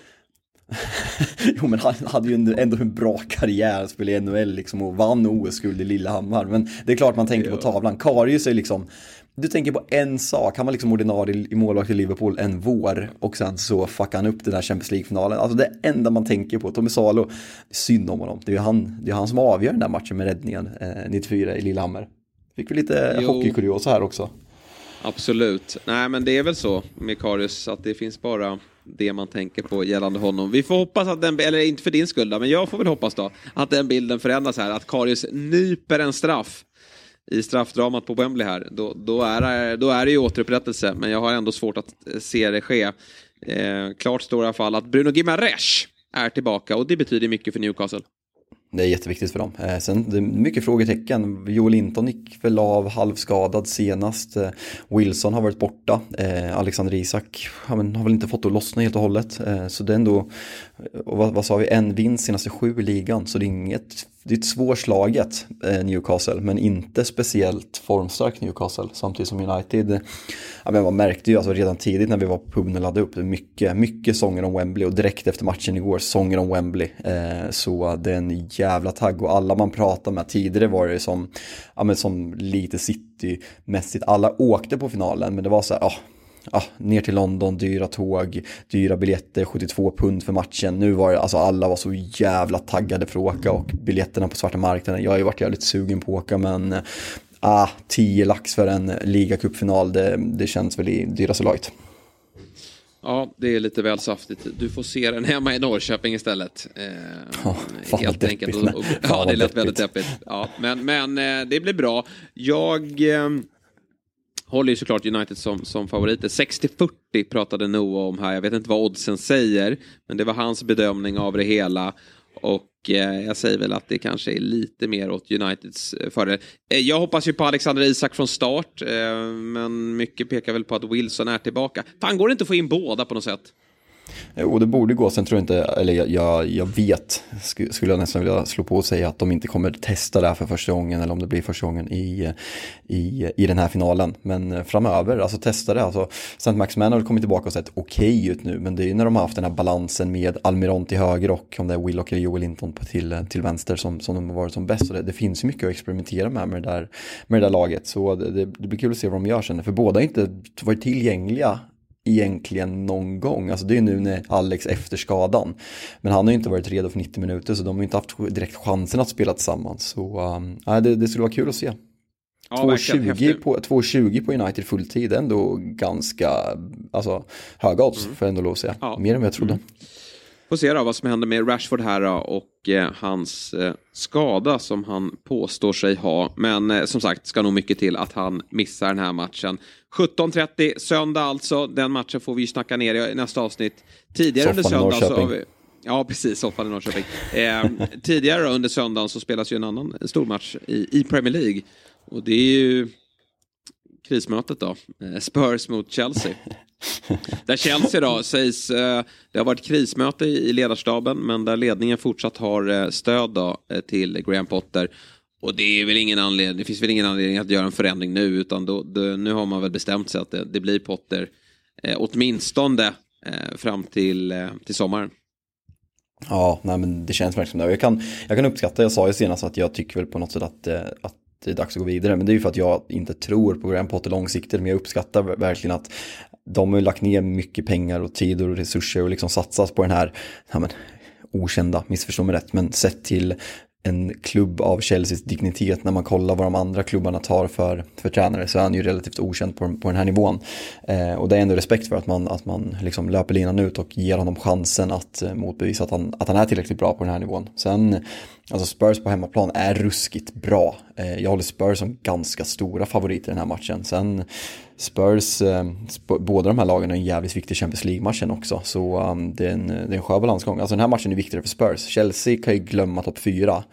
jo men han hade ju ändå en bra karriär, spelade i NHL liksom och vann OS-guld i Lillehammar. Men det är klart man tänker ja. på tavlan. Karius är liksom, du tänker på en sak, han var liksom ordinarie i målvakt i Liverpool en vår och sen så fuckade han upp den där Champions League-finalen. Alltså det enda man tänker på, Tommy Salo, synd om honom. Det är ju han, det är han som avgör den där matchen med räddningen eh, 94 i Lillehammer. Fick vi lite hockeykuriosa här också. Absolut. Nej men det är väl så med Karius att det finns bara det man tänker på gällande honom. Vi får hoppas att den, eller inte för din skull då, men jag får väl hoppas då att den bilden förändras här. Att Karius nyper en straff i straffdramat på Wembley här. Då, då, är, då är det ju återupprättelse, men jag har ändå svårt att eh, se det ske. Eh, klart står i alla fall att Bruno Gimares är tillbaka och det betyder mycket för Newcastle. Det är jätteviktigt för dem. Eh, sen det är mycket frågetecken. Joel Linton gick väl av halvskadad senast. Eh, Wilson har varit borta. Eh, Alexander Isak har, väl inte fått att lossna helt och hållet. Så det är ändå, vad, vad sa vi, en vinst senaste sju i ligan. Så det är inget det är ett svårslaget eh, Newcastle, men inte speciellt formstarkt Newcastle. Samtidigt som United, ja, men man märkte ju alltså redan tidigt när vi var på puben och laddade upp, mycket, mycket sånger om Wembley och direkt efter matchen igår, sånger om Wembley. Eh, så det är en jävla tagg och alla man pratar med, tidigare var det som, ja, men som lite City-mässigt, alla åkte på finalen, men det var så här, oh, ah, ner till London, dyra tåg, dyra biljetter, 72 pund för matchen. Nu var det, alltså alla var så jävla taggade för att åka och biljetterna på svarta marknaden, jag har ju varit jävligt sugen på att åka men ah, 10 lax för en ligacupfinal, det, det känns väl i dyraste laget. Ja, det är lite väl saftigt. Du får se den hemma i Norrköping istället. Eh, ja, fan helt enkelt. Och, och, ja, det lät väldigt deppigt. Ja, men, men eh, det blir bra. Jag eh, håller ju såklart United som, som favoriter. 60-40 pratade Noah om här. Jag vet inte vad oddsen säger, men det var hans bedömning av det hela. Och eh, jag säger väl att det kanske är lite mer åt Uniteds eh, fördel. Eh, jag hoppas ju på Alexander Isak från start. Eh, men mycket pekar väl på att Wilson är tillbaka. Fan, går det inte att få in båda på något sätt? Eh, jo, det borde gå. Sen tror jag inte, eller jag, jag, jag vet, skulle jag nästan vilja slå på och säga att de inte kommer testa det här för första gången eller om det blir första gången i, i, i den här finalen. Men eh, framöver, alltså testa det. Alltså, St. Maximan har kommit tillbaka och sett okej okay ut nu, men det är ju när de har haft den här balansen med Almiron till höger och om det är Willock eller Joel Linton till, eh, till vänster som, som de har varit som bäst. Och det, det finns ju mycket att experimentera med med det där, med det där laget. Så det, det, det blir kul att se vad de gör sen, för båda har inte varit tillgängliga egentligen någon gång. Alltså det är nu när Alex efter skadan. Men han har ju inte varit redo för 90 minuter så de har ju inte haft direkt chansen att spela tillsammans. Så um, det, det skulle vara kul att se. Ja, 2,20 på, 2,20 på United fulltid är ändå ganska alltså, höga odds mm. för ändå lov att säga. Ja. Mer än vad jag trodde. Mm. Får se då vad som händer med Rashford här då, och eh, hans eh, skada som han påstår sig ha. Men eh, som sagt, ska nog mycket till att han missar den här matchen. 17.30 söndag alltså. Den matchen får vi snacka ner i nästa avsnitt. Tidigare under söndag så. Ja, precis. Soffan i Norrköping. Eh, tidigare under söndagen så spelas ju en annan stormatch i, i Premier League. Och det är ju krismötet då. Eh, Spurs mot Chelsea. Där Chelsea då sägs, eh, det har varit krismöte i ledarstaben men där ledningen fortsatt har eh, stöd då till Graham Potter. Och det, är väl ingen anledning, det finns väl ingen anledning att göra en förändring nu utan då, då nu har man väl bestämt sig att det, det blir Potter eh, åtminstone eh, fram till, eh, till sommaren. Ja, nej men det känns verkligen som det. Jag kan, jag kan uppskatta, jag sa ju senast att jag tycker väl på något sätt att, att det är dags att gå vidare. Men det är ju för att jag inte tror på Graham Potter långsiktigt. Men jag uppskattar verkligen att de har lagt ner mycket pengar och tid och resurser och liksom satsat på den här ja, men, okända, missförstå mig rätt, men sett till en klubb av Chelseas dignitet när man kollar vad de andra klubbarna tar för, för tränare så är han ju relativt okänd på, på den här nivån. Eh, och det är ändå respekt för att man, att man liksom löper linan ut och ger honom chansen att eh, motbevisa att han, att han är tillräckligt bra på den här nivån. Sen Alltså Spurs på hemmaplan är ruskigt bra. Eh, jag håller Spurs som ganska stora favoriter i den här matchen. Sen Spurs, eh, båda de här lagen är en jävligt viktig Champions League-matchen också. Så um, det, är en, det är en skör balansgång. Alltså den här matchen är viktigare för Spurs. Chelsea kan ju glömma topp 4.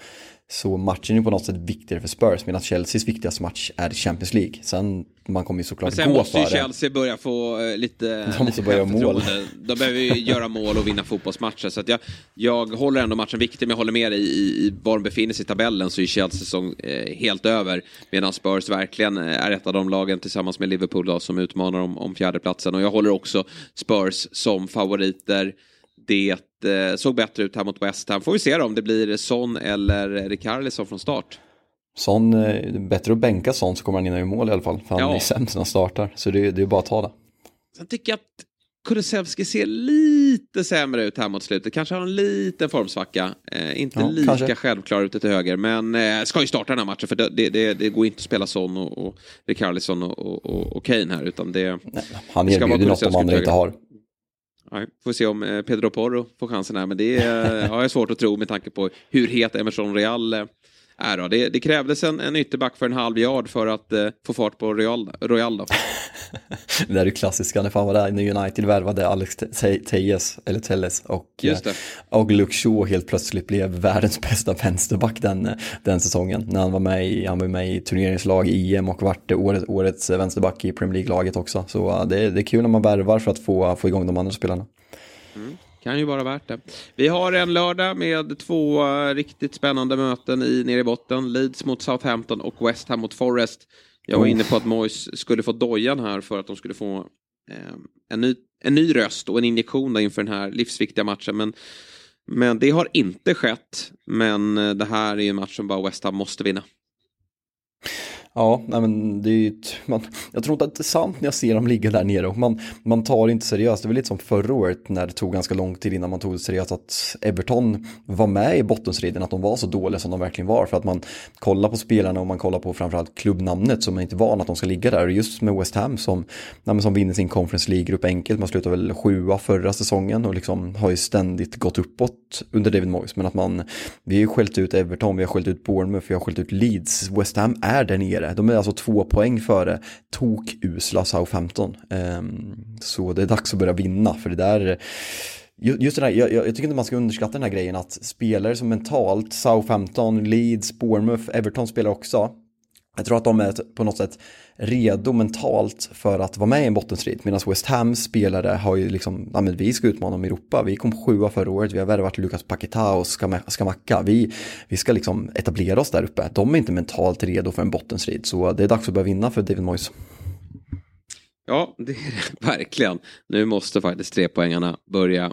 Så matchen är på något sätt viktigare för Spurs medan Chelseas viktigaste match är Champions League. Sen man kommer ju såklart gå för det. Sen måste ju Chelsea börja få uh, lite De måste börja mål. De behöver ju göra mål och vinna fotbollsmatcher. Så att jag, jag håller ändå matchen viktig, men jag håller med dig i, i var de befinner sig i tabellen så är Chelsea säsong eh, helt över. Medan Spurs verkligen eh, är ett av de lagen tillsammans med Liverpool då, som utmanar om, om fjärdeplatsen. Och jag håller också Spurs som favoriter det eh, såg bättre ut här mot West Ham. Får vi se då om det blir Son eller Rikarlison från start. Son, eh, bättre att bänka Son så kommer han in i mål i alla fall. För han ja. är sämst när han startar. Så det, det är bara att ta det. Sen tycker jag att Kulusevski ser lite sämre ut här mot slutet. Kanske har en liten formsvacka. Eh, inte ja, lika kanske. självklar ute till höger. Men eh, ska ju starta den här matchen. För det, det, det går inte att spela Son och, och Rikarlison och, och, och Kane här. Utan det, Nej, han erbjuder något de andra inte har. Ja, får se om eh, Pedro Porro får chansen här, men det är, eh, ja, är svårt att tro med tanke på hur het Emerson Real eh, är. Då. Det, det krävdes en, en ytterback för en halv yard för att uh, få fart på Royal, Royal då. det där är ju klassiska, när fan var det när United värvade Alex Tejes, eller Telles, och, uh, och Luke Shaw helt plötsligt blev världens bästa vänsterback den, den säsongen. När han var med i, han var med i turneringslag i EM och vart året, årets vänsterback i Premier League-laget också. Så uh, det, det är kul när man värvar för att få, få igång de andra spelarna. Mm. Kan ju vara värt det. Vi har en lördag med två eh, riktigt spännande möten i nere i botten. Leeds mot Southampton och West Ham mot Forest. Jag var inne på att Moyes skulle få dojan här för att de skulle få eh, en, ny, en ny röst och en injektion inför den här livsviktiga matchen. Men, men det har inte skett. Men eh, det här är en match som bara West Ham måste vinna. Ja, nej men det är ju, man, jag tror inte att det är sant när jag ser dem ligga där nere och man, man tar det inte seriöst. Det var lite som förra året när det tog ganska lång tid innan man tog det seriöst att Everton var med i bottenstriden, att de var så dåliga som de verkligen var. För att man kollar på spelarna och man kollar på framförallt klubbnamnet så man är inte van att de ska ligga där. Och just med West Ham som, nej, som vinner sin Conference League-grupp enkelt, man slutade väl sjua förra säsongen och liksom har ju ständigt gått uppåt under David Moyes. Men att man, vi har ju skällt ut Everton, vi har skällt ut Bournemouth, vi har skällt ut Leeds. West Ham är där nere. De är alltså två poäng före tok-usla Southampton. Ehm, så det är dags att börja vinna, för det där Just det där, jag, jag, tycker inte man ska underskatta den här grejen att spelare som mentalt, Southampton, Leeds, Bournemouth, Everton spelar också. Jag tror att de är på något sätt redo mentalt för att vara med i en bottenstrid. Medan West Hams spelare har ju liksom, ja men vi ska utmana om Europa. Vi kom sjua förra året, vi har värvat Lukas Paketa och Skamacka. Vi, vi ska liksom etablera oss där uppe. De är inte mentalt redo för en bottenstrid. Så det är dags att börja vinna för David Moyes. Ja, det är det verkligen. Nu måste faktiskt trepoängarna börja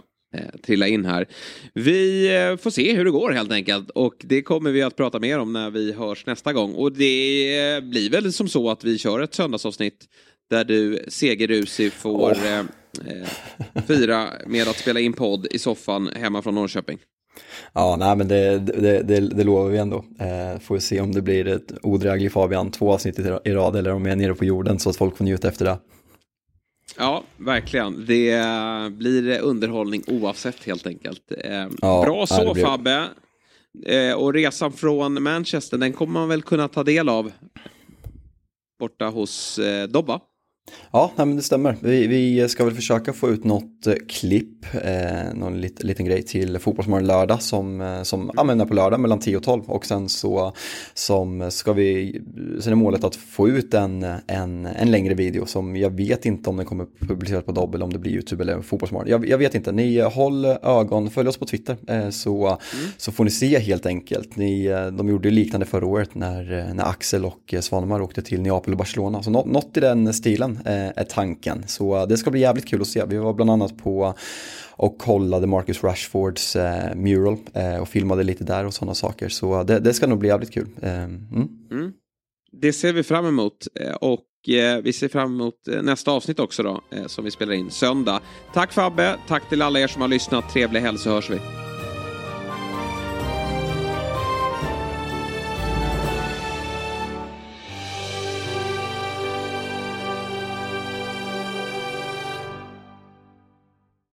trilla in här. Vi eh, får se hur det går helt enkelt och det kommer vi att prata mer om när vi hörs nästa gång. Och det eh, blir väl som så att vi kör ett söndagsavsnitt där du segerrusig får oh. eh, fira med att spela in podd i soffan hemma från Norrköping. Ja, nej men det, det, det, det lovar vi ändå. Eh, får vi se om det blir ett odräglig Fabian två avsnitt i rad eller om jag är nere på jorden så att folk får njuta efter det. Ja, verkligen. Det blir underhållning oavsett helt enkelt. Eh, ja, bra så blir... Fabbe. Eh, och resan från Manchester, den kommer man väl kunna ta del av borta hos eh, Dobba? Ja, nej, men det stämmer. Vi, vi, ska väl försöka få ut något eh, klipp, eh, någon lit, liten grej till Fotbollsmorgon lördag som, eh, som använder på lördag mellan 10 och 12 och sen så som ska vi, sen är målet att få ut en, en, en längre video som jag vet inte om den kommer publiceras på Dobb eller om det blir YouTube eller Fotbollsmorgon. Jag, jag vet inte, ni eh, håll ögon, följ oss på Twitter eh, så, mm. så får ni se helt enkelt. Ni, de gjorde liknande förra året när, när Axel och Svanemar åkte till Neapel och Barcelona, så något, något i den stilen Eh, är tanken. Så eh, det ska bli jävligt kul att se. Vi var bland annat på och kollade Marcus Rashfords eh, mural och filmade lite där och sådana saker. Så det, det, ska nog bli jävligt kul. Mm. Mm. Det ser vi fram emot och vi ser fram emot nästa avsnitt också då som vi spelar in söndag. Tack Fabbe, tack till alla er som har lyssnat. Trevlig helg så hörs vi.